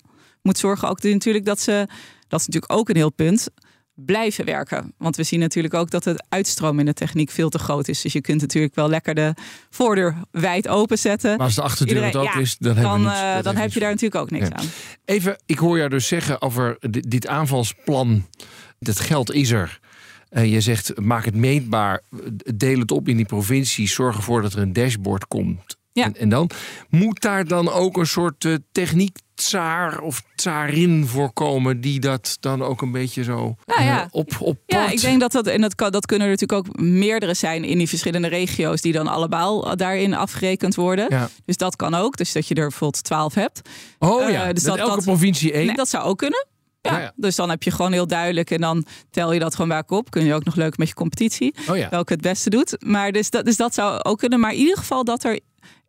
moet zorgen ook natuurlijk dat ze, dat is natuurlijk ook een heel punt, blijven werken. Want we zien natuurlijk ook dat het uitstroom in de techniek veel te groot is. Dus je kunt natuurlijk wel lekker de voordeur wijd openzetten.
Maar als de achterdeur het ook
ja,
is, dan hebben we
dan,
niets-
eh, dan heb je daar natuurlijk ook niks
Ja.
aan.
Even, ik hoor jou dus zeggen over di- dit aanvalsplan. Dat geld is er. Eh, je zegt, maak het meetbaar. Deel het op in die provincies. Zorg ervoor dat er een dashboard komt.
Ja.
En, en dan moet daar dan ook een soort eh, techniek tsaar of tsarin voorkomen... die dat dan ook een beetje zo
Nou ja.
eh, op, op
Ja, ik denk dat dat, en dat, kan, dat kunnen er natuurlijk ook meerdere zijn in die verschillende regio's die dan allemaal daarin afgerekend worden.
Ja.
Dus dat kan ook. Dus dat je er bijvoorbeeld 12 hebt.
Oh
Eh,
ja,
dus
dat
dat-
elke
dat-
provincie één.
Nee, dat zou ook kunnen. Ja. Dus dan heb je gewoon heel duidelijk en dan tel je dat gewoon bij op. Kun je ook nog leuk met je competitie.
Oh ja.
Welke het beste doet. Maar dus dat, dus dat zou ook kunnen. Maar in ieder geval dat er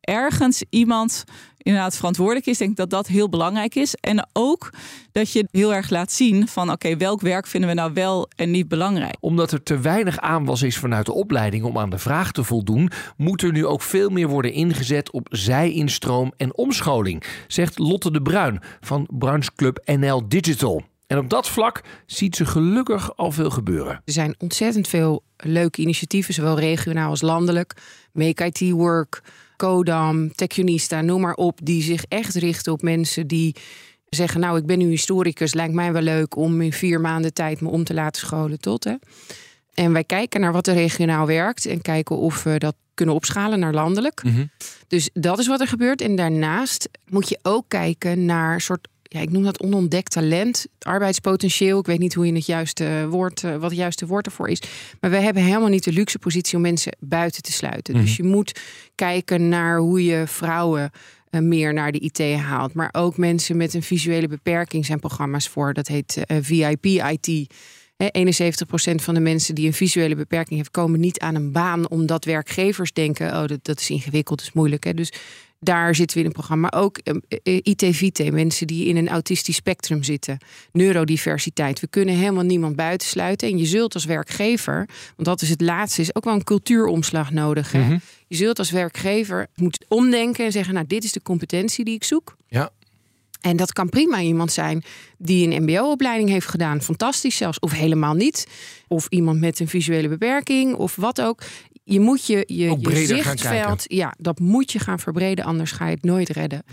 ergens iemand inderdaad verantwoordelijk is. Denk ik dat dat heel belangrijk is. En ook dat je heel erg laat zien van oké, welk werk vinden we nou wel en niet belangrijk.
Omdat er te weinig aanwas is vanuit de opleiding om aan de vraag te voldoen, moet er nu ook veel meer worden ingezet op zij-instroom en omscholing, zegt Lotte de Bruin van brancheclub NL Digital. En op dat vlak ziet ze gelukkig al veel gebeuren.
Er zijn ontzettend veel leuke initiatieven, zowel regionaal als landelijk. Make IT Work, Codam, Techunista, noem maar op. Die zich echt richten op mensen die zeggen... nou, ik ben nu historicus, lijkt mij wel leuk om in vier maanden tijd me om te laten scholen tot. Hè. En wij kijken naar wat er regionaal werkt en kijken of we dat kunnen opschalen naar landelijk.
Mhm.
Dus dat is wat er gebeurt. En daarnaast moet je ook kijken naar soort, ja, ik noem dat onontdekt talent, arbeidspotentieel. Ik weet niet hoe je het juiste woord, eh, wat het juiste woord ervoor is. Maar we hebben helemaal niet de luxe positie om mensen buiten te sluiten. Dus je moet kijken naar hoe je vrouwen eh, meer naar de IT haalt. Maar ook mensen met een visuele beperking zijn programma's voor. Dat heet eh, VIP IT. Hè, 71% van de mensen die een visuele beperking heeft, komen niet aan een baan omdat werkgevers denken: oh, dat, dat is ingewikkeld, dat is moeilijk. Dus daar zitten we in een programma. Maar ook eh, eh, IT-VT, mensen die in een autistisch spectrum zitten. Neurodiversiteit. We kunnen helemaal niemand buitensluiten. En je zult als werkgever, want dat is het laatste, is ook wel een cultuuromslag nodig. Hè?
Mhm.
Je zult als werkgever moeten omdenken en zeggen: Nou, dit is de competentie die ik zoek.
Ja.
En dat kan prima iemand zijn die een MBO-opleiding heeft gedaan, fantastisch zelfs, of helemaal niet. Of iemand met een visuele beperking, of wat ook. Je moet je, je, zichtveld, ja, dat moet je gaan verbreden, anders ga je het nooit redden.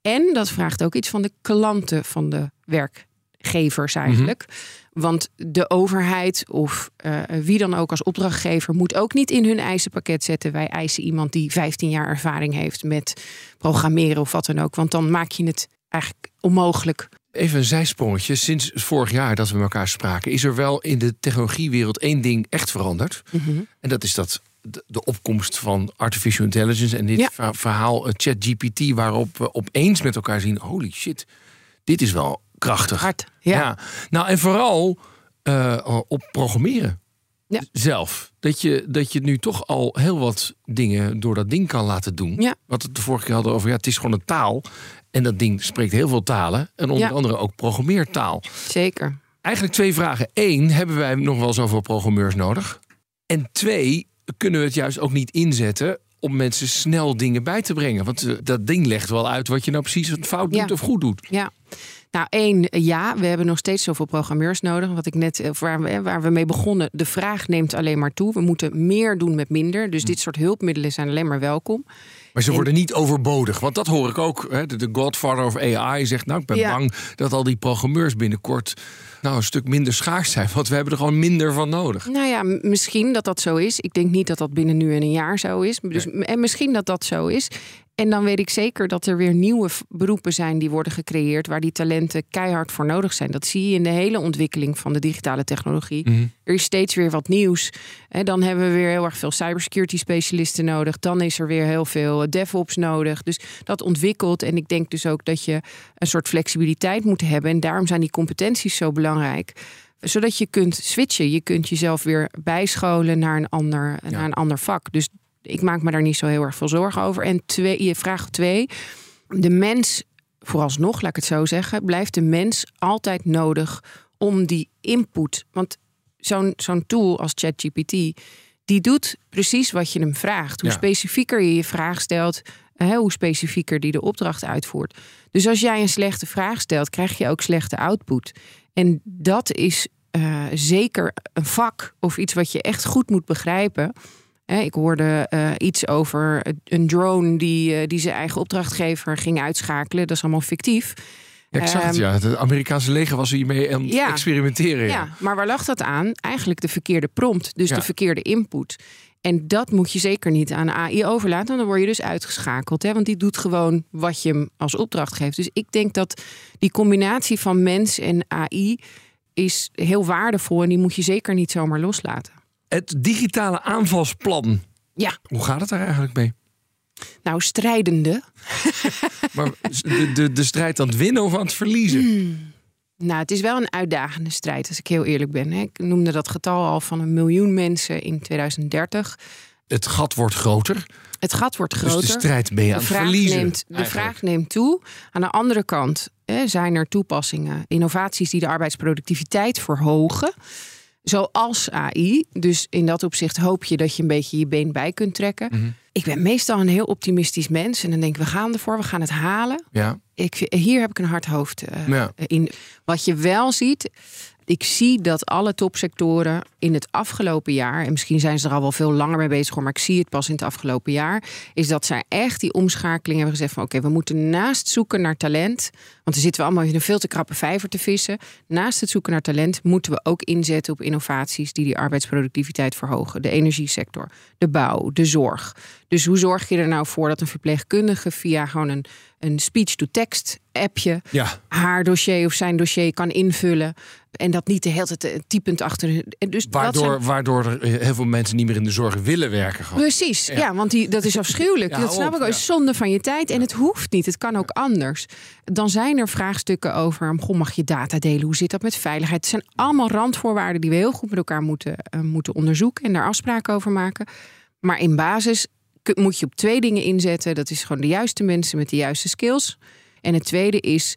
En dat vraagt ook iets van de klanten van de werkgevers eigenlijk. Want de overheid of eh, wie dan ook als opdrachtgever moet ook niet in hun eisenpakket zetten. Wij eisen iemand die 15 jaar ervaring heeft met programmeren of wat dan ook. Want dan maak je het eigenlijk onmogelijk.
Even een zijsprongetje. Sinds vorig jaar dat we elkaar spraken, is er wel in de technologiewereld één ding echt veranderd. En dat is dat de, de opkomst van artificial intelligence en dit
Ja.
verhaal eh, ChatGPT, waarop we opeens met elkaar zien: holy shit, dit is wel krachtig.
Hard. Ja.
Nou, en vooral eh, op programmeren.
Ja.
Zelf. Dat je, dat je nu toch al heel wat dingen door dat ding kan laten doen.
Ja.
Wat we de vorige keer hadden over, ja, het is gewoon een taal. En dat ding spreekt heel veel talen. En onder
Ja.
andere ook programmeertaal.
Zeker.
Eigenlijk twee vragen. Eén, hebben wij nog wel zoveel programmeurs nodig? En twee, kunnen we het juist ook niet inzetten om mensen snel dingen bij te brengen? Want eh, dat ding legt wel uit wat je nou precies fout doet
Ja.
of goed doet.
Ja. Nou, één, ja, we hebben nog steeds zoveel programmeurs nodig. Wat ik net, eh, waar we, waar we mee begonnen, de vraag neemt alleen maar toe. We moeten meer doen met minder. Dus dit soort hulpmiddelen zijn alleen maar welkom.
Maar ze
En-
worden niet overbodig. Want dat hoor ik ook. Hè, de, de godfather of AI zegt... nou, ik ben
Ja.
bang dat al die programmeurs binnenkort... nou, een stuk minder schaars zijn. Want we hebben er gewoon minder van nodig.
Nou ja, misschien dat dat zo is. Ik denk niet dat dat binnen nu en een jaar zo is. Dus, En misschien dat dat zo is. En dan weet ik zeker dat er weer nieuwe beroepen zijn die worden gecreëerd. waar die talenten keihard voor nodig zijn. Dat zie je in de hele ontwikkeling van de digitale technologie.
Mhm.
Er is steeds weer wat nieuws. En dan hebben we weer heel erg veel cybersecurity specialisten nodig. Dan is er weer heel veel DevOps nodig. Dus dat ontwikkelt. En ik denk dus ook dat je een soort flexibiliteit moet hebben. En daarom zijn die competenties zo belangrijk zodat je kunt switchen. Je kunt jezelf weer bijscholen naar een ander, naar een ander vak. Dus ik maak me daar niet zo heel erg veel zorgen over. En twee, je vraag twee. De mens, vooralsnog, laat ik het zo zeggen, blijft de mens altijd nodig om die input. Want zo'n zo'n tool als ChatGPT, die doet precies wat je hem vraagt. Hoe
Ja.
specifieker je je vraag stelt, hè, hoe specifieker die de opdracht uitvoert. Dus als jij een slechte vraag stelt, krijg je ook slechte output. En dat is eh, zeker een vak of iets wat je echt goed moet begrijpen. Hè, ik hoorde eh, iets over een drone die, eh, die zijn eigen opdrachtgever ging uitschakelen. Dat is allemaal fictief.
Ja, ik zag het,
Ehm,
ja. Het Amerikaanse leger was hiermee aan het
Ja.
experimenteren. Ja.
Ja, maar waar lag dat aan? Eigenlijk de verkeerde prompt, dus
Ja.
de verkeerde input. En dat moet je zeker niet aan AI overlaten, want dan word je dus uitgeschakeld. Hè? Want die doet gewoon wat je hem als opdracht geeft. Dus ik denk dat die combinatie van mens en AI is heel waardevol en die moet je zeker niet zomaar loslaten.
Het digitale aanvalsplan.
Ja.
Hoe gaat het daar eigenlijk mee?
Nou, strijdende.
Maar de, de, de strijd aan het winnen of aan het verliezen?
Nou, het is wel een uitdagende strijd, als ik heel eerlijk ben. Ik noemde dat getal al van een miljoen mensen in 2030.
Het gat wordt groter.
Het gat wordt
Dus
groter.
de strijd ben je aan het verliezen.
Neemt, de vraag neemt toe. Aan de andere kant hè, zijn er toepassingen, innovaties die de arbeidsproductiviteit verhogen. Zoals AI. Dus in dat opzicht hoop je dat je een beetje je been bij kunt trekken.
Mhm.
Ik ben meestal een heel optimistisch mens. En dan denk ik, we gaan ervoor, we gaan het halen.
Ja.
Ik, hier heb ik een hard hoofd eh,
Ja.
in. Wat je wel ziet, ik zie dat alle topsectoren in het afgelopen jaar, en misschien zijn ze er al wel veel langer mee bezig, maar ik zie het pas in het afgelopen jaar, is dat zij echt die omschakeling hebben gezegd van oké, we moeten naast zoeken naar talent, want dan zitten we allemaal in een veel te krappe vijver te vissen. Naast het zoeken naar talent moeten we ook inzetten op innovaties die die arbeidsproductiviteit verhogen. De energiesector, de bouw, de zorg. Dus hoe zorg je er nou voor dat een verpleegkundige via gewoon een, een speech-to-text appje
Ja.
haar dossier of zijn dossier kan invullen. En dat niet de hele tijd eh, typend achter. en Dus
Waardoor,
zijn-
waardoor er eh, heel veel mensen niet meer in de zorg willen werken. Gewoon.
Precies,
Ja.
ja, want die, dat is afschuwelijk.
Ja,
dat snap
op,
ik ook. is zonde van je tijd. En het hoeft niet. Het kan ook anders. Dan zijn er vraagstukken over... Goh, mag je data delen? Hoe zit dat met veiligheid? Het zijn allemaal randvoorwaarden die we heel goed met elkaar moeten, eh, moeten onderzoeken... en daar afspraken over maken. Maar in basis moet je op twee dingen inzetten. Dat is gewoon de juiste mensen met de juiste skills. En het tweede is...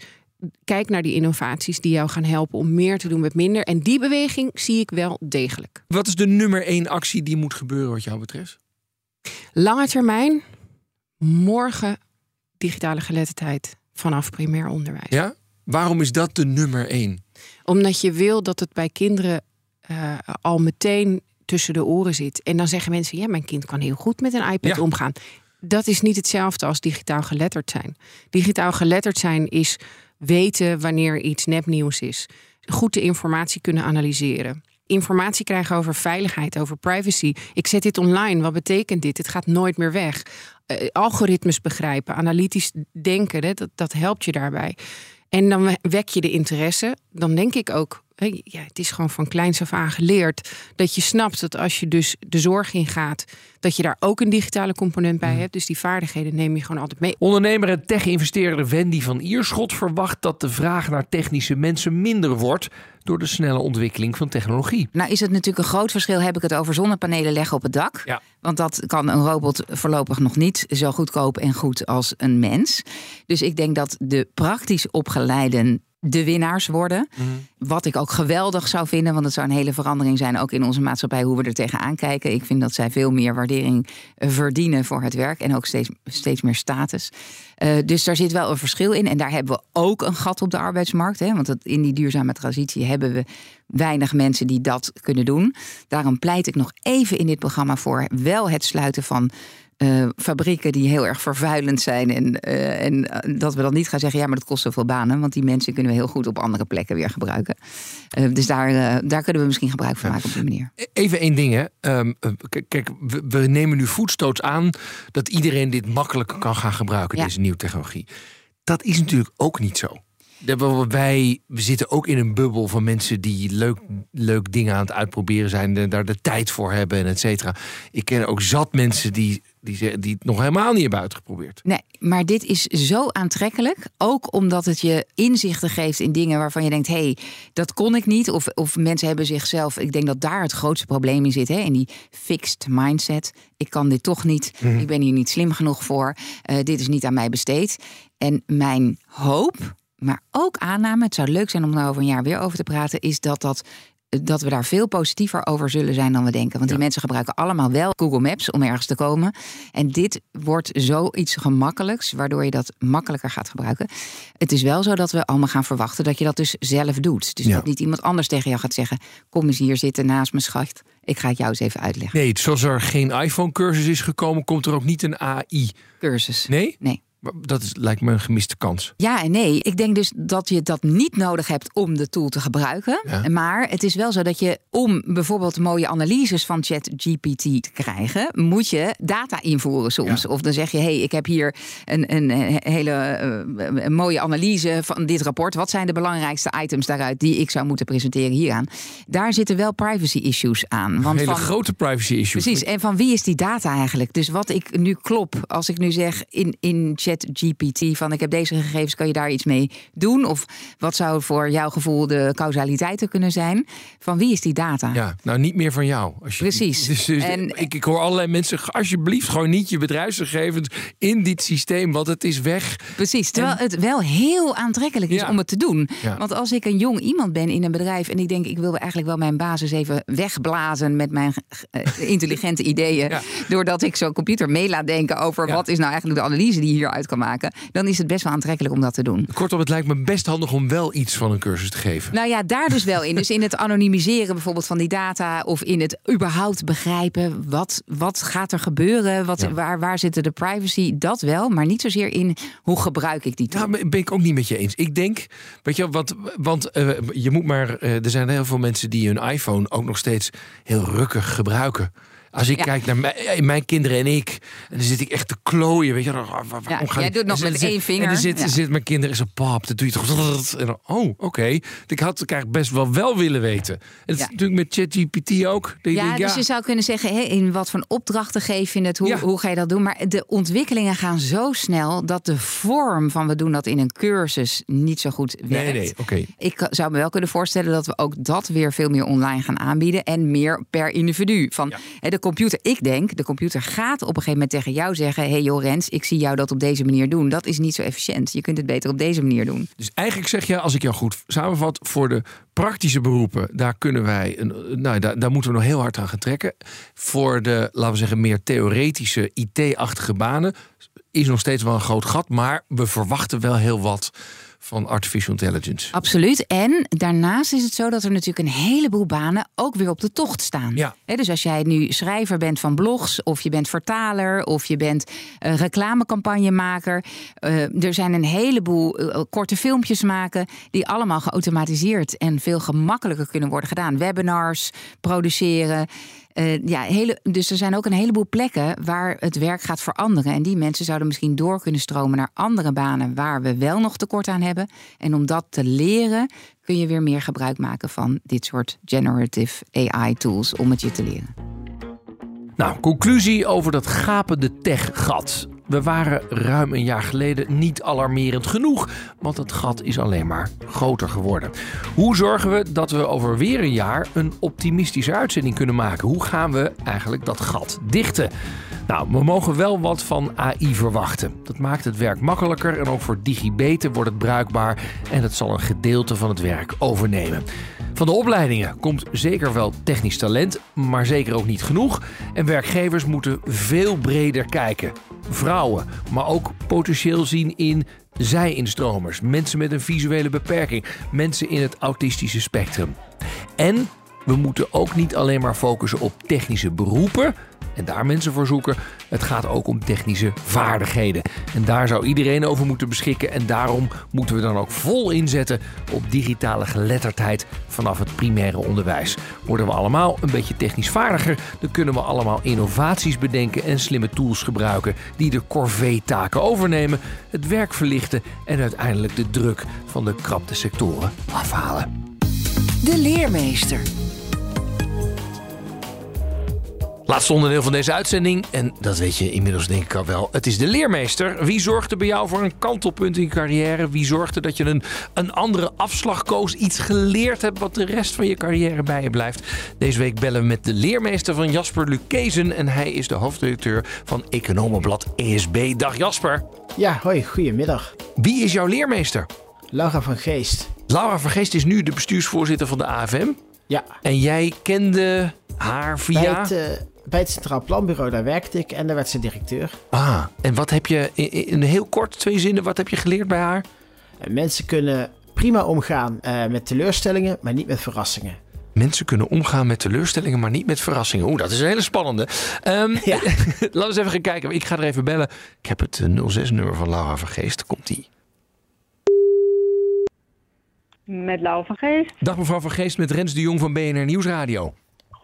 Kijk naar die innovaties die jou gaan helpen om meer te doen met minder. En die beweging zie ik wel degelijk.
Wat is de nummer één actie die moet gebeuren wat jou betreft?
Lange termijn, morgen digitale geletterdheid vanaf primair onderwijs.
Ja? Waarom is dat de nummer één?
Omdat je wil dat het bij kinderen eh, al meteen tussen de oren zit. En dan zeggen mensen, ja, mijn kind kan heel goed met een iPad
Ja.
omgaan. Dat is niet hetzelfde als digitaal geletterd zijn. Digitaal geletterd zijn is weten wanneer iets nepnieuws is. Goed de informatie kunnen analyseren. Informatie krijgen over veiligheid, over privacy. Ik zet dit online, wat betekent dit? Het gaat nooit meer weg. Eh, algoritmes begrijpen, analytisch denken, hè, dat, dat helpt je daarbij. En dan we- wek je de interesse. Dan denk ik ook, ja, het is gewoon van kleins af aan geleerd. Dat je snapt dat als je dus de zorg ingaat, dat je daar ook een digitale component bij hebt. Dus die vaardigheden neem je gewoon altijd mee.
Ondernemer en tech-investeerder Wendy van Ierschot verwacht dat de vraag naar technische mensen minder wordt door de snelle ontwikkeling van technologie.
Nou is het natuurlijk een groot verschil. Heb ik het over zonnepanelen leggen op het dak?
Ja.
Want dat kan een robot voorlopig nog niet zo goedkoop en goed als een mens. Dus ik denk dat de praktisch opgeleiden de winnaars worden. Wat ik ook geweldig zou vinden, want het zou een hele verandering zijn, ook in onze maatschappij, hoe we er tegenaan kijken. Ik vind dat zij veel meer waardering eh, verdienen voor het werk en ook steeds, steeds meer status. Eh, dus daar zit wel een verschil in. En daar hebben we ook een gat op de arbeidsmarkt. Hè? Want in die duurzame transitie hebben we weinig mensen die dat kunnen doen. Daarom pleit ik nog even in dit programma voor wel het sluiten van eh, fabrieken die heel erg vervuilend zijn. En, eh, en eh, dat we dan niet gaan zeggen, ja, maar dat kost zoveel banen. Want die mensen kunnen we heel goed op andere plekken weer gebruiken. Dus daar, daar kunnen we misschien gebruik van maken op die manier.
Even één ding, hè. Ehm, eh, kijk, we, we nemen nu voetstoots aan dat iedereen dit makkelijk kan gaan gebruiken,
Ja.
deze nieuwe technologie. Dat is natuurlijk ook niet zo. Wij we zitten ook in een bubbel van mensen die leuk, leuk dingen aan het uitproberen zijn, en daar de tijd voor hebben en et cetera. Ik ken ook zat mensen die, die, die het nog helemaal niet hebben uitgeprobeerd.
Nee, maar dit is zo aantrekkelijk. Ook omdat het je inzichten geeft in dingen waarvan je denkt: hé, hey, dat kon ik niet. Of, of mensen hebben zichzelf. Ik denk dat daar het grootste probleem in zit. Hè? In die fixed mindset. Ik kan dit toch niet. Ik ben hier niet slim genoeg voor. Eh, dit is niet aan mij besteed. En mijn hoop, maar ook aanname. Het zou leuk zijn om daar over een jaar weer over te praten. Is dat dat. Dat we daar veel positiever over zullen zijn dan we denken. Want die mensen gebruiken allemaal wel Google Maps om ergens te komen. En dit wordt zoiets gemakkelijks, waardoor je dat makkelijker gaat gebruiken. Het is wel zo dat we allemaal gaan verwachten dat je dat dus zelf doet. Dus
Ja.
dat niet iemand anders tegen jou gaat zeggen: Kom eens hier zitten naast me, schat. Ik ga het jou eens even uitleggen.
Nee, zoals er geen iPhone-cursus is gekomen, komt er ook niet een AI.
Cursus.
Nee?
Nee.
Dat is, lijkt me een gemiste kans.
Ja en nee. Ik denk dus dat je dat niet nodig hebt om de tool te gebruiken.
Ja.
Maar het is wel zo dat je om bijvoorbeeld mooie analyses van ChatGPT te krijgen, moet je data invoeren soms. Of dan zeg je: hey, ik heb hier een, een hele eh, een mooie analyse van dit rapport. Wat zijn de belangrijkste items daaruit die ik zou moeten presenteren hieraan? Daar zitten wel privacy issues aan. Want
Hele
van,
grote privacy issues.
Precies, en van wie is die data eigenlijk? Dus wat ik nu klop, als ik nu zeg in, in ChatGPT van ik heb deze gegevens, kan je daar iets mee doen? Of wat zou voor jouw gevoel de causaliteiten kunnen zijn? Van wie is die data?
Ja, nou niet meer van jou. Als je,
Precies.
Dus, dus
En-
ik, ik hoor allerlei mensen, alsjeblieft, gewoon niet je bedrijfsgegevens in dit systeem, want het is weg.
Precies, terwijl het wel heel aantrekkelijk is
Ja.
om het te doen.
Ja.
Want als ik een jong iemand ben in een bedrijf en ik denk ik wil eigenlijk wel mijn basis even wegblazen met mijn eh, intelligente ideeën,
Ja.
doordat ik zo'n computer mee laat denken over wat is nou eigenlijk de analyse die hier uit kan maken, dan is het best wel aantrekkelijk om dat te doen.
Kortom, het lijkt me best handig om wel iets van een cursus te geven.
Nou ja, daar dus wel in. Dus in het anonimiseren bijvoorbeeld van die data of in het überhaupt begrijpen wat, wat gaat er gebeuren, wat, waar, waar zitten de privacy, dat wel, maar niet zozeer in hoe gebruik ik die tool.
Nou, ben ik ook niet met je eens. Ik denk, weet je, wat, want uh, je moet maar, uh, er zijn heel veel mensen die hun iPhone ook nog steeds heel rukkig gebruiken. Als ik
Ja.
kijk naar mijn, mijn kinderen en ik, en dan zit ik echt te klooien. Weet je, dan, waar- waar- waarom ga
jij
ik-
doet nog met
zit-
één vinger.
En dan zit,
Ja.
zit mijn kinderen zo pap, dat doe je toch. En dan, oh, oké. Ik had het eigenlijk best wel wel willen weten. En dat is natuurlijk met ChatGPT ook. Dat je
Ja, dus je zou kunnen zeggen, hé, in wat voor opdrachten geef je het? Hoe, hoe ga je dat doen? Maar de ontwikkelingen gaan zo snel dat de vorm van we doen dat in een cursus niet zo goed werkt.
Nee, nee, oké.
Ik zou me wel kunnen voorstellen dat we ook dat weer veel meer online gaan aanbieden. En meer per individu. Van hè, de computer, ik denk, de computer gaat op een gegeven moment tegen jou zeggen: Hé hey joh, Rens, ik zie jou dat op deze manier doen. Dat is niet zo efficiënt. Je kunt het beter op deze manier doen.
Dus eigenlijk zeg je, als ik jou goed samenvat, voor de praktische beroepen, daar kunnen wij, nou, daar, daar moeten we nog heel hard aan gaan trekken. Voor de, laten we zeggen, meer theoretische IT-achtige banen is nog steeds wel een groot gat, maar we verwachten wel heel wat van artificial intelligence.
Absoluut. En daarnaast is het zo dat er natuurlijk een heleboel banen ook weer op de tocht staan.
Ja.
Dus als jij nu schrijver bent van blogs, of je bent vertaler, of je bent reclamecampagnemaker. eh, er zijn een heleboel eh, korte filmpjes maken die allemaal geautomatiseerd en veel gemakkelijker kunnen worden gedaan. Webinars produceren. Eh, ja, hele, dus er zijn ook een heleboel plekken waar het werk gaat veranderen. En die mensen zouden misschien door kunnen stromen naar andere banen waar we wel nog tekort aan hebben. En om dat te leren kun je weer meer gebruik maken van dit soort generative AI-tools om het je te leren.
Nou, conclusie over dat gapende tech-gat. We waren ruim een jaar geleden niet alarmerend genoeg, want het gat is alleen maar groter geworden. Hoe zorgen we dat we over weer een jaar een optimistische uitzending kunnen maken? Hoe gaan we eigenlijk dat gat dichten? Nou, we mogen wel wat van AI verwachten. Dat maakt het werk makkelijker en ook voor digibeten wordt het bruikbaar en het zal een gedeelte van het werk overnemen. Van de opleidingen komt zeker wel technisch talent, maar zeker ook niet genoeg. En werkgevers moeten veel breder kijken. Vrouwen, maar ook potentieel zien in zij-instromers, mensen met een visuele beperking, mensen in het autistische spectrum. En we moeten ook niet alleen maar focussen op technische beroepen en daar mensen voor zoeken. Het gaat ook om technische vaardigheden. En daar zou iedereen over moeten beschikken. En daarom moeten we dan ook vol inzetten op digitale geletterdheid vanaf het primaire onderwijs. Worden we allemaal een beetje technisch vaardiger, dan kunnen we allemaal innovaties bedenken en slimme tools gebruiken die de corvée-taken overnemen, het werk verlichten en uiteindelijk de druk van de krapte sectoren afhalen.
De leermeester.
Laatste onderdeel van deze uitzending, en dat weet je inmiddels denk ik al wel. Het is de leermeester. Wie zorgde bij jou voor een kantelpunt in je carrière? Wie zorgde dat je een, een andere afslag koos? Iets geleerd hebt wat de rest van je carrière bij je blijft? Deze week bellen we met de leermeester van Jasper Lukezen. En hij is de hoofddirecteur van Economenblad ESB. Dag Jasper.
Ja, hoi, goedemiddag.
Wie is jouw leermeester?
Laura van Geest.
Laura van Geest is nu de bestuursvoorzitter van de AFM.
Ja,
En jij kende haar via...
bij, het, eh, bij het Centraal Planbureau, daar werkte ik en daar werd ze directeur.
Ah, en wat heb je, in, in heel kort, twee zinnen, wat heb je geleerd bij haar?
En mensen kunnen prima omgaan eh, met teleurstellingen, maar niet met verrassingen.
Mensen kunnen omgaan met teleurstellingen, maar niet met verrassingen. Oeh, dat is een hele spannende. Ehm,
Ja.
Laten we eens even gaan kijken. Ik ga er even bellen. Ik heb het 06-nummer van Laura Vergeest. Komt die.
Met Lau van Geest.
Dag mevrouw Vergeest met Rens de Jong van BNR Nieuwsradio.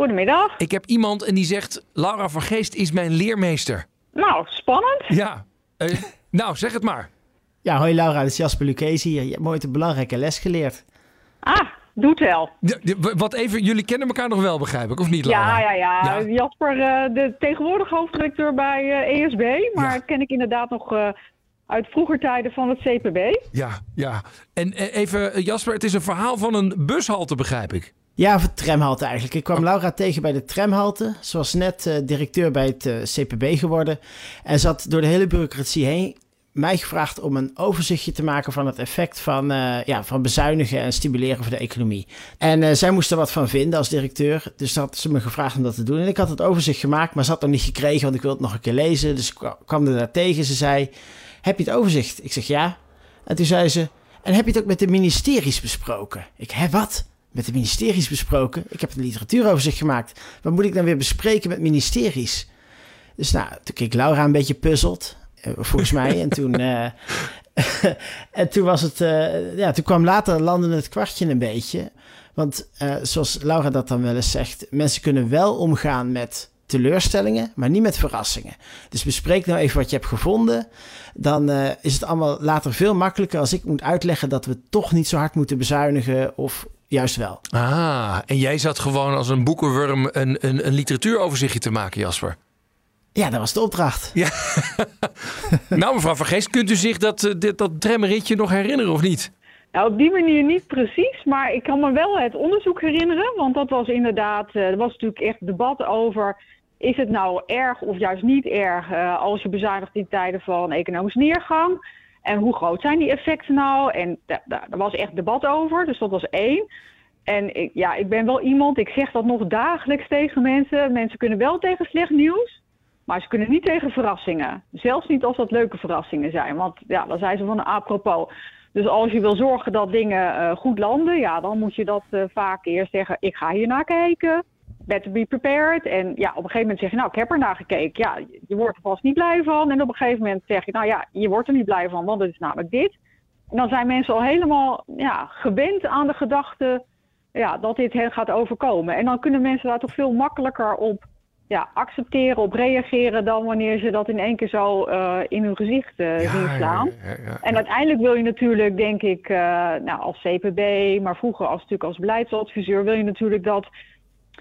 Goedemiddag.
Ik heb iemand en die zegt... Laura Vergeest is mijn leermeester.
Nou, spannend.
Ja. Eh, nou, zeg het maar.
Ja, hoi Laura, dit is Jasper Lucchese hier. Je hebt nooit een belangrijke les geleerd.
Ah, doet wel.
De- de- wat even, jullie kennen elkaar nog wel, begrijp ik, of niet, Laura?
Ja, ja, ja,
Ja.
Jasper, eh, de tegenwoordig hoofddirecteur bij eh, ESB. Maar
Ja.
ken ik inderdaad nog eh, uit vroeger tijden van het CPB.
Ja, ja. En even, Jasper, het is een verhaal van een bushalte, begrijp ik.
Ja, of het tramhalte eigenlijk. Ik kwam Laura tegen bij de tramhalte. Ze was net eh, directeur bij het eh, CPB geworden. En ze had door de hele bureaucratie heen mij gevraagd om een overzichtje te maken van het effect van, eh, ja, van bezuinigen en stimuleren voor de economie. En zij moest er wat van vinden als directeur. Dus had ze me gevraagd om dat te doen. En ik had het overzicht gemaakt, maar ze had het nog niet gekregen, want ik wilde het nog een keer lezen. Dus ik kwa- kwam er daar tegen. Ze zei: heb je het overzicht? Ik zeg, ja. En toen zei ze, en heb je het ook met de ministeries besproken? Ik, hè, wat? Met de ministeries besproken? Ik heb een literatuuroverzicht gemaakt. Wat moet ik dan weer bespreken met ministeries? Dus nou, toen keek Laura een beetje puzzeld, eh, volgens mij. En toen, eh, en toen was het, eh, ja, toen kwam later landde het kwartje een beetje. Want zoals Laura dat dan wel eens zegt, mensen kunnen wel omgaan met teleurstellingen, maar niet met verrassingen. Dus bespreek nou even wat je hebt gevonden. Dan is het allemaal later veel makkelijker als ik moet uitleggen dat we toch niet zo hard moeten bezuinigen of juist wel.
Ah, en jij zat gewoon als een boekenworm een, een, een literatuuroverzichtje te maken, Jasper.
Ja, dat was de opdracht.
Ja. nou, mevrouw Van Geest, kunt u zich dat, eh, dit, dat tramritje nog herinneren of niet?
Nou, op die manier niet precies, maar ik kan me wel het onderzoek herinneren. Want dat was inderdaad, eh, er was natuurlijk echt debat over... is het nou erg of juist niet erg eh, als je bezuinigt in tijden van economische neergang? En hoe groot zijn die effecten nou? En da- da- daar was echt debat over, dus dat was één. En ik, ja, ik ben wel iemand, ik zeg dat nog dagelijks tegen mensen. Mensen kunnen wel tegen slecht nieuws, maar ze kunnen niet tegen verrassingen. Zelfs niet als dat leuke verrassingen zijn, want ja, dan zijn ze van apropos. Dus als je wil zorgen dat dingen eh, goed landen, ja, dan moet je dat eh, vaak eerst zeggen: ik ga hier naar kijken. Better be prepared. En ja, op een gegeven moment zeg je: Nou, ik heb er naar gekeken. Ja, je- wordt er vast niet blij van. En op een gegeven moment zeg je: Nou ja, je wordt er niet blij van, want het is namelijk dit. En dan zijn mensen al helemaal ja, gewend aan de gedachte ja, dat dit hen gaat overkomen. En dan kunnen mensen daar toch veel makkelijker op ja, accepteren, op reageren dan wanneer ze dat in één keer zo eh, in hun gezicht eh, zien slaan. En uiteindelijk wil je natuurlijk, denk ik, eh, nou, als CPB, maar vroeger als, natuurlijk als beleidsadviseur, wil je natuurlijk dat,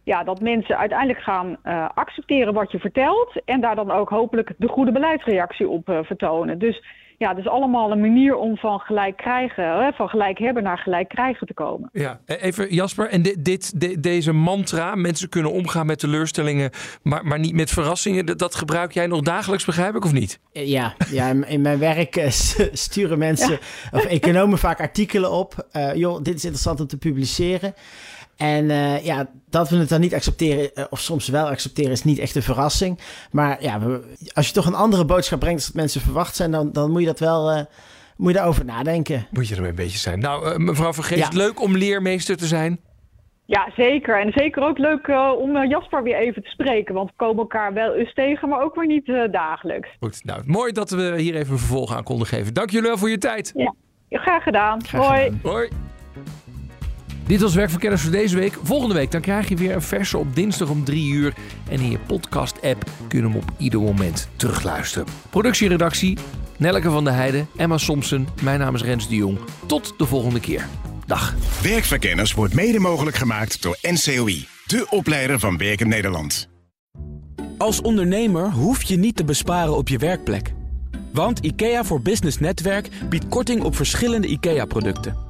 ja, dat mensen uiteindelijk gaan eh, accepteren wat je vertelt. En daar dan ook hopelijk de goede beleidsreactie op eh, vertonen. Dus ja, het is allemaal een manier om van gelijk krijgen, hè, van gelijk hebben naar gelijk krijgen te komen.
Ja, e- even Jasper. En dit, dit, de- deze mantra, mensen kunnen omgaan met teleurstellingen, maar, maar niet met verrassingen, dat, dat gebruik jij nog dagelijks, begrijp ik, of niet?
Eh, Ja, ja in- in mijn werk eh, sturen mensen of economen vaak artikelen op. eh, joh, dit is interessant om te publiceren. En eh, ja, dat we het dan niet accepteren, eh, of soms wel accepteren, is niet echt een verrassing. Maar ja, we- als je toch een andere boodschap brengt als dat mensen verwacht zijn, dan, dan moet je dat wel eh, moet je daarover nadenken.
Moet je er een beetje zijn. Nou, mevrouw Van Geest,
Ja.
leuk om leermeester te zijn.
Ja, zeker. En zeker ook leuk eh, om Jasper weer even te spreken. Want we komen elkaar wel eens tegen, maar ook weer niet eh, dagelijks.
Goed, nou, mooi dat we hier even een vervolg aan konden geven. Dank jullie wel voor je tijd.
Ja, graag gedaan. Hoi.
Hoi. Dit was Werkverkenners voor deze week. Volgende week dan krijg je weer een verse op dinsdag om 3 uur. En in je podcast-app kun je hem op ieder moment terugluisteren. Productieredactie Nelleke van der Heijden, Emma Somsen. Mijn naam is Rens de Jong. Tot de volgende keer. Dag.
Werkverkenners wordt mede mogelijk gemaakt door NCOI, de opleider van Werken Nederland.
Als ondernemer hoef je niet te besparen op je werkplek. Want IKEA voor Business Netwerk biedt korting op verschillende IKEA-producten.